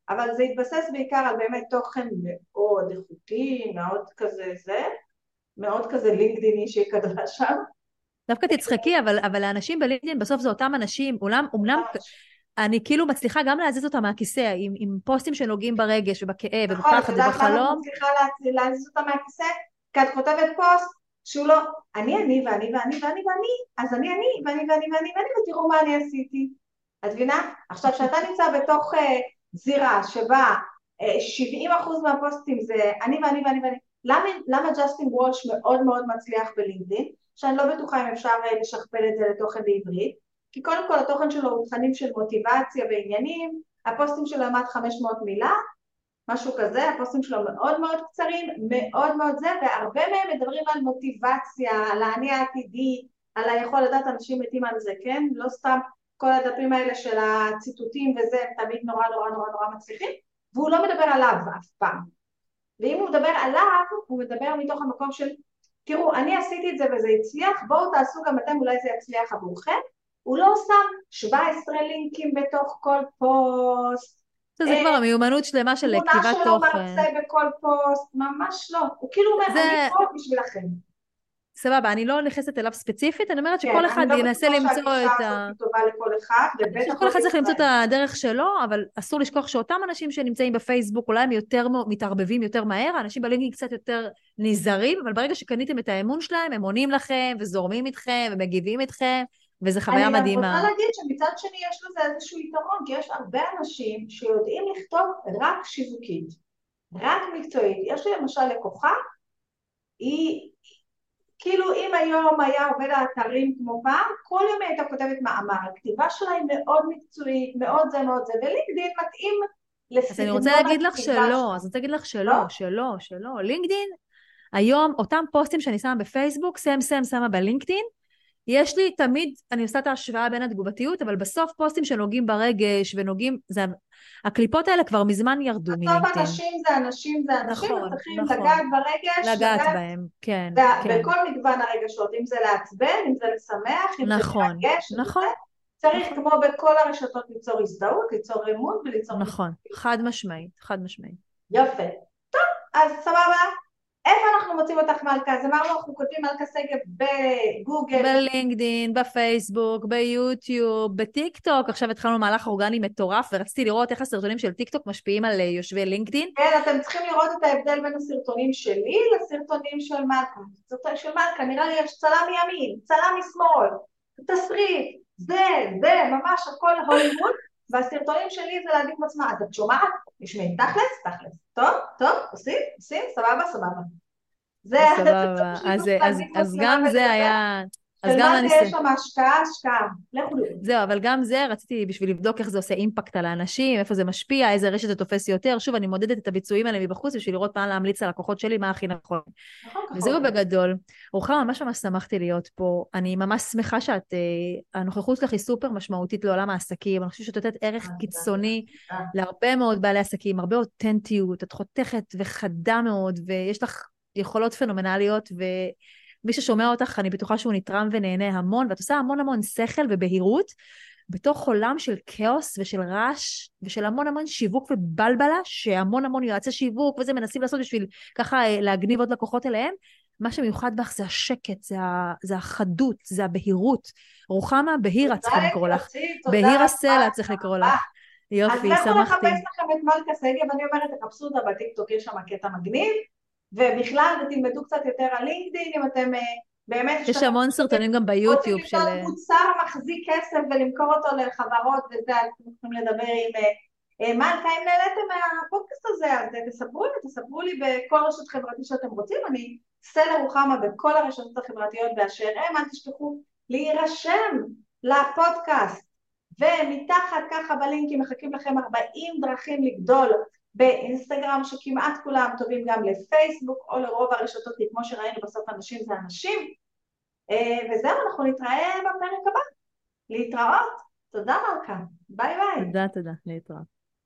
אבל זה התבסס בעיקר על באמת תוכן מאוד איכותי, מאוד כזה זה, מאוד כזה לינקדאיני שהיא כתבה שם. דווקא תצחקי, אבל, אבל האנשים בלינקדאין בסוף זה אותם אנשים, אולם, אומנם אני כאילו מצליחה גם להזיז אותם מהכיסא, עם, עם פוסטים שנוגעים ברגש ובכאב נכון, ובפחד ובחלום. נכון, את יודעת למה את מצליחה להזיז אותם מהכיסא? כי את כותבת פוסט שהוא לא, אני אני ואני ואני ואני ואני, אז אני אני ואני ואני ואני ואני ותראו מה אני עשיתי. את מבינה? עכשיו, כשאתה נמצא בתוך uh, זירה שבה uh, אה, 70% מהפוסטים זה אני ואני ואני ואני, למה, למה ג'סטין וולש מאוד מאוד מצליח בלינקדאין? שאני לא בטוחה אם אפשר uh, לשכפל את זה לתוכן בעברית, כי קודם כל התוכן שלו הוא תכנים של מוטיבציה ועניינים, הפוסטים שלו עמד 500 מילה, משהו כזה, הפוסטים שלו מאוד מאוד קצרים, מאוד מאוד זה, והרבה מהם מדברים על מוטיבציה, על האני העתידי, על היכול לדעת אנשים מתים על זה, כן? לא סתם כל הדפים האלה של הציטוטים וזה, הם תמיד נורא נורא נורא נורא מצליחים, והוא לא מדבר עליו אף פעם. ואם הוא מדבר עליו, הוא מדבר מתוך המקום של, תראו, אני עשיתי את זה וזה הצליח, בואו תעשו גם אתם, אולי זה יצליח עבורכם. הוא לא שם 17 לינקים בתוך כל פוסט, זה כבר אה, המיומנות שלמה של כתיבת תוכן. תמונה שלו מרצה בכל פוסט, ממש לא. הוא כאילו אומר, אני פה בשבילכם. סבבה, אני לא נכנסת אליו ספציפית, אני אומרת שכל כן, אחד לא ינסה למצוא את ה... אני לא אחד, שכל אחד צריך למצוא את הדרך שלו, אבל אסור לשכוח שאותם אנשים שנמצאים בפייסבוק, אולי הם יותר מתערבבים יותר מהר, האנשים בלינקים קצת יותר נזהרים, אבל ברגע שקניתם את האמון שלהם, הם עונים לכם, וזורמים איתכם, ומגיבים איתכם, וזו חוויה אני מדהימה. אני רוצה להגיד שמצד שני יש לזה איזשהו יתרון, כי יש הרבה אנשים שיודעים לכתוב רק שיווקית, רק מקצועית. יש לי למשל לקוחה, היא, כאילו אם היום היה עובד האתרים כמו פעם, כל יום היא הייתה כותבת מאמר, הכתיבה שלה היא מאוד מקצועית, מאוד זה מאוד זה, ולינקדאין מתאים אז אני רוצה להגיד לך שלא, אז אני רוצה להגיד לך שלא, לא? שלא, שלא. לינקדאין, היום אותם פוסטים שאני שמה בפייסבוק, סם סם שמה בלינקדאין, יש לי תמיד, אני עושה את ההשוואה בין התגובתיות, אבל בסוף פוסטים שנוגעים ברגש ונוגעים, זה, הקליפות האלה כבר מזמן ירדו מלינקדאין. בסוף אנשים זה אנשים זה אנשים, נכון, צריכים נכון. לגעת ברגש. לגעת לגעת בהם, כן, כן. בכל מגוון הרגשות, אם זה לעצבן, אם זה לשמח, אם נכון, זה לרגש. נכון, צריך כמו בכל הרשתות ליצור הזדהות, ליצור אמון וליצור... נכון, חד משמעית, חד משמעית. יפה. טוב, אז סבבה, איפה אנחנו מוצאים אותך מלכה? אז אמרנו אנחנו כותבים מלכה שגב בגוגל. בלינקדין, בפייסבוק, ביוטיוב, בטיק טוק. עכשיו התחלנו מהלך אורגני מטורף, ורציתי לראות איך הסרטונים של טיק טוק משפיעים על אה, יושבי לינקדין. כן, אתם צריכים לראות את ההבדל בין הסרטונים שלי לסרטונים של מלכה. סרטונים של מלכה, נראה לי יש צלם מימין, צלם משמאל, תסריט, זה, זה, ממש הכל הוליווד. והסרטונים שלי זה להגיד לעצמה, אז את שומעת? תשמעי, תכלס, תכלס. טוב, טוב, עושים, עושים, סבבה, סבבה. זה סבבה, אז, אז, אז גם זה היה... אז גם אני... יש שם השקעה, השקעה. לכו לראות. זהו, אבל גם זה רציתי בשביל לבדוק איך זה עושה אימפקט על האנשים, איפה זה משפיע, איזה רשת זה תופס יותר. שוב, אני מודדת את הביצועים האלה מבחוץ בשביל לראות מה להמליץ ללקוחות שלי, מה הכי נכון. נכון. וזהו בגדול. רוחמה, ממש ממש שמחתי להיות פה. אני ממש שמחה שאת, אה, הנוכחות שלך היא סופר משמעותית לעולם העסקים. אני חושבת שאת נותנת ערך אה, קיצוני להרבה מאוד בעלי עסקים, הרבה אותנטיות, את חותכת וחדה מאוד, ויש לך יכולות פנומנליות, ו... מי ששומע אותך, אני בטוחה שהוא נתרם ונהנה המון, ואת עושה המון המון שכל ובהירות, בתוך עולם של כאוס ושל רעש ושל המון המון שיווק ובלבלה, שהמון המון יועצי שיווק וזה מנסים לעשות בשביל ככה אה, להגניב עוד לקוחות אליהם. מה שמיוחד בך זה השקט, זה, ה, זה החדות, זה הבהירות. רוחמה בהירה צריך לקרוא לך. בהירה סלע צריך לקרוא לך. יופי, שמחתי. אז לכו לחפש לכם את מלכה שגב, אני אומרת, תחפשו אותה בטיקטוק, יש שם קטע מגניב. ובכלל ותלמדו קצת יותר על לינקדאין אם אתם אה, באמת... יש המון סרטונים גם ביוטיוב של... רוצים לקנות מוצר מחזיק כסף ולמכור אותו לחברות וזה, אז אתם יכולים לדבר עם אה, אה, מלכה, אם נהניתם מהפודקאסט הזה, אז תספרו לי, תספרו לי בכל רשת חברתית שאתם רוצים, אני סלע רוחמה בכל הרשתות החברתיות באשר הם, אל תשכחו להירשם לפודקאסט. ומתחת ככה בלינקים מחכים לכם 40 דרכים לגדול באינסטגרם שכמעט כולם טובים גם לפייסבוק או לרוב הרשתות כי כמו שראינו בסוף אנשים זה אנשים אה, וזהו, אנחנו נתראה בפרק הבא. להתראות. תודה מלכה. ביי ביי. תודה, תודה. להתראות.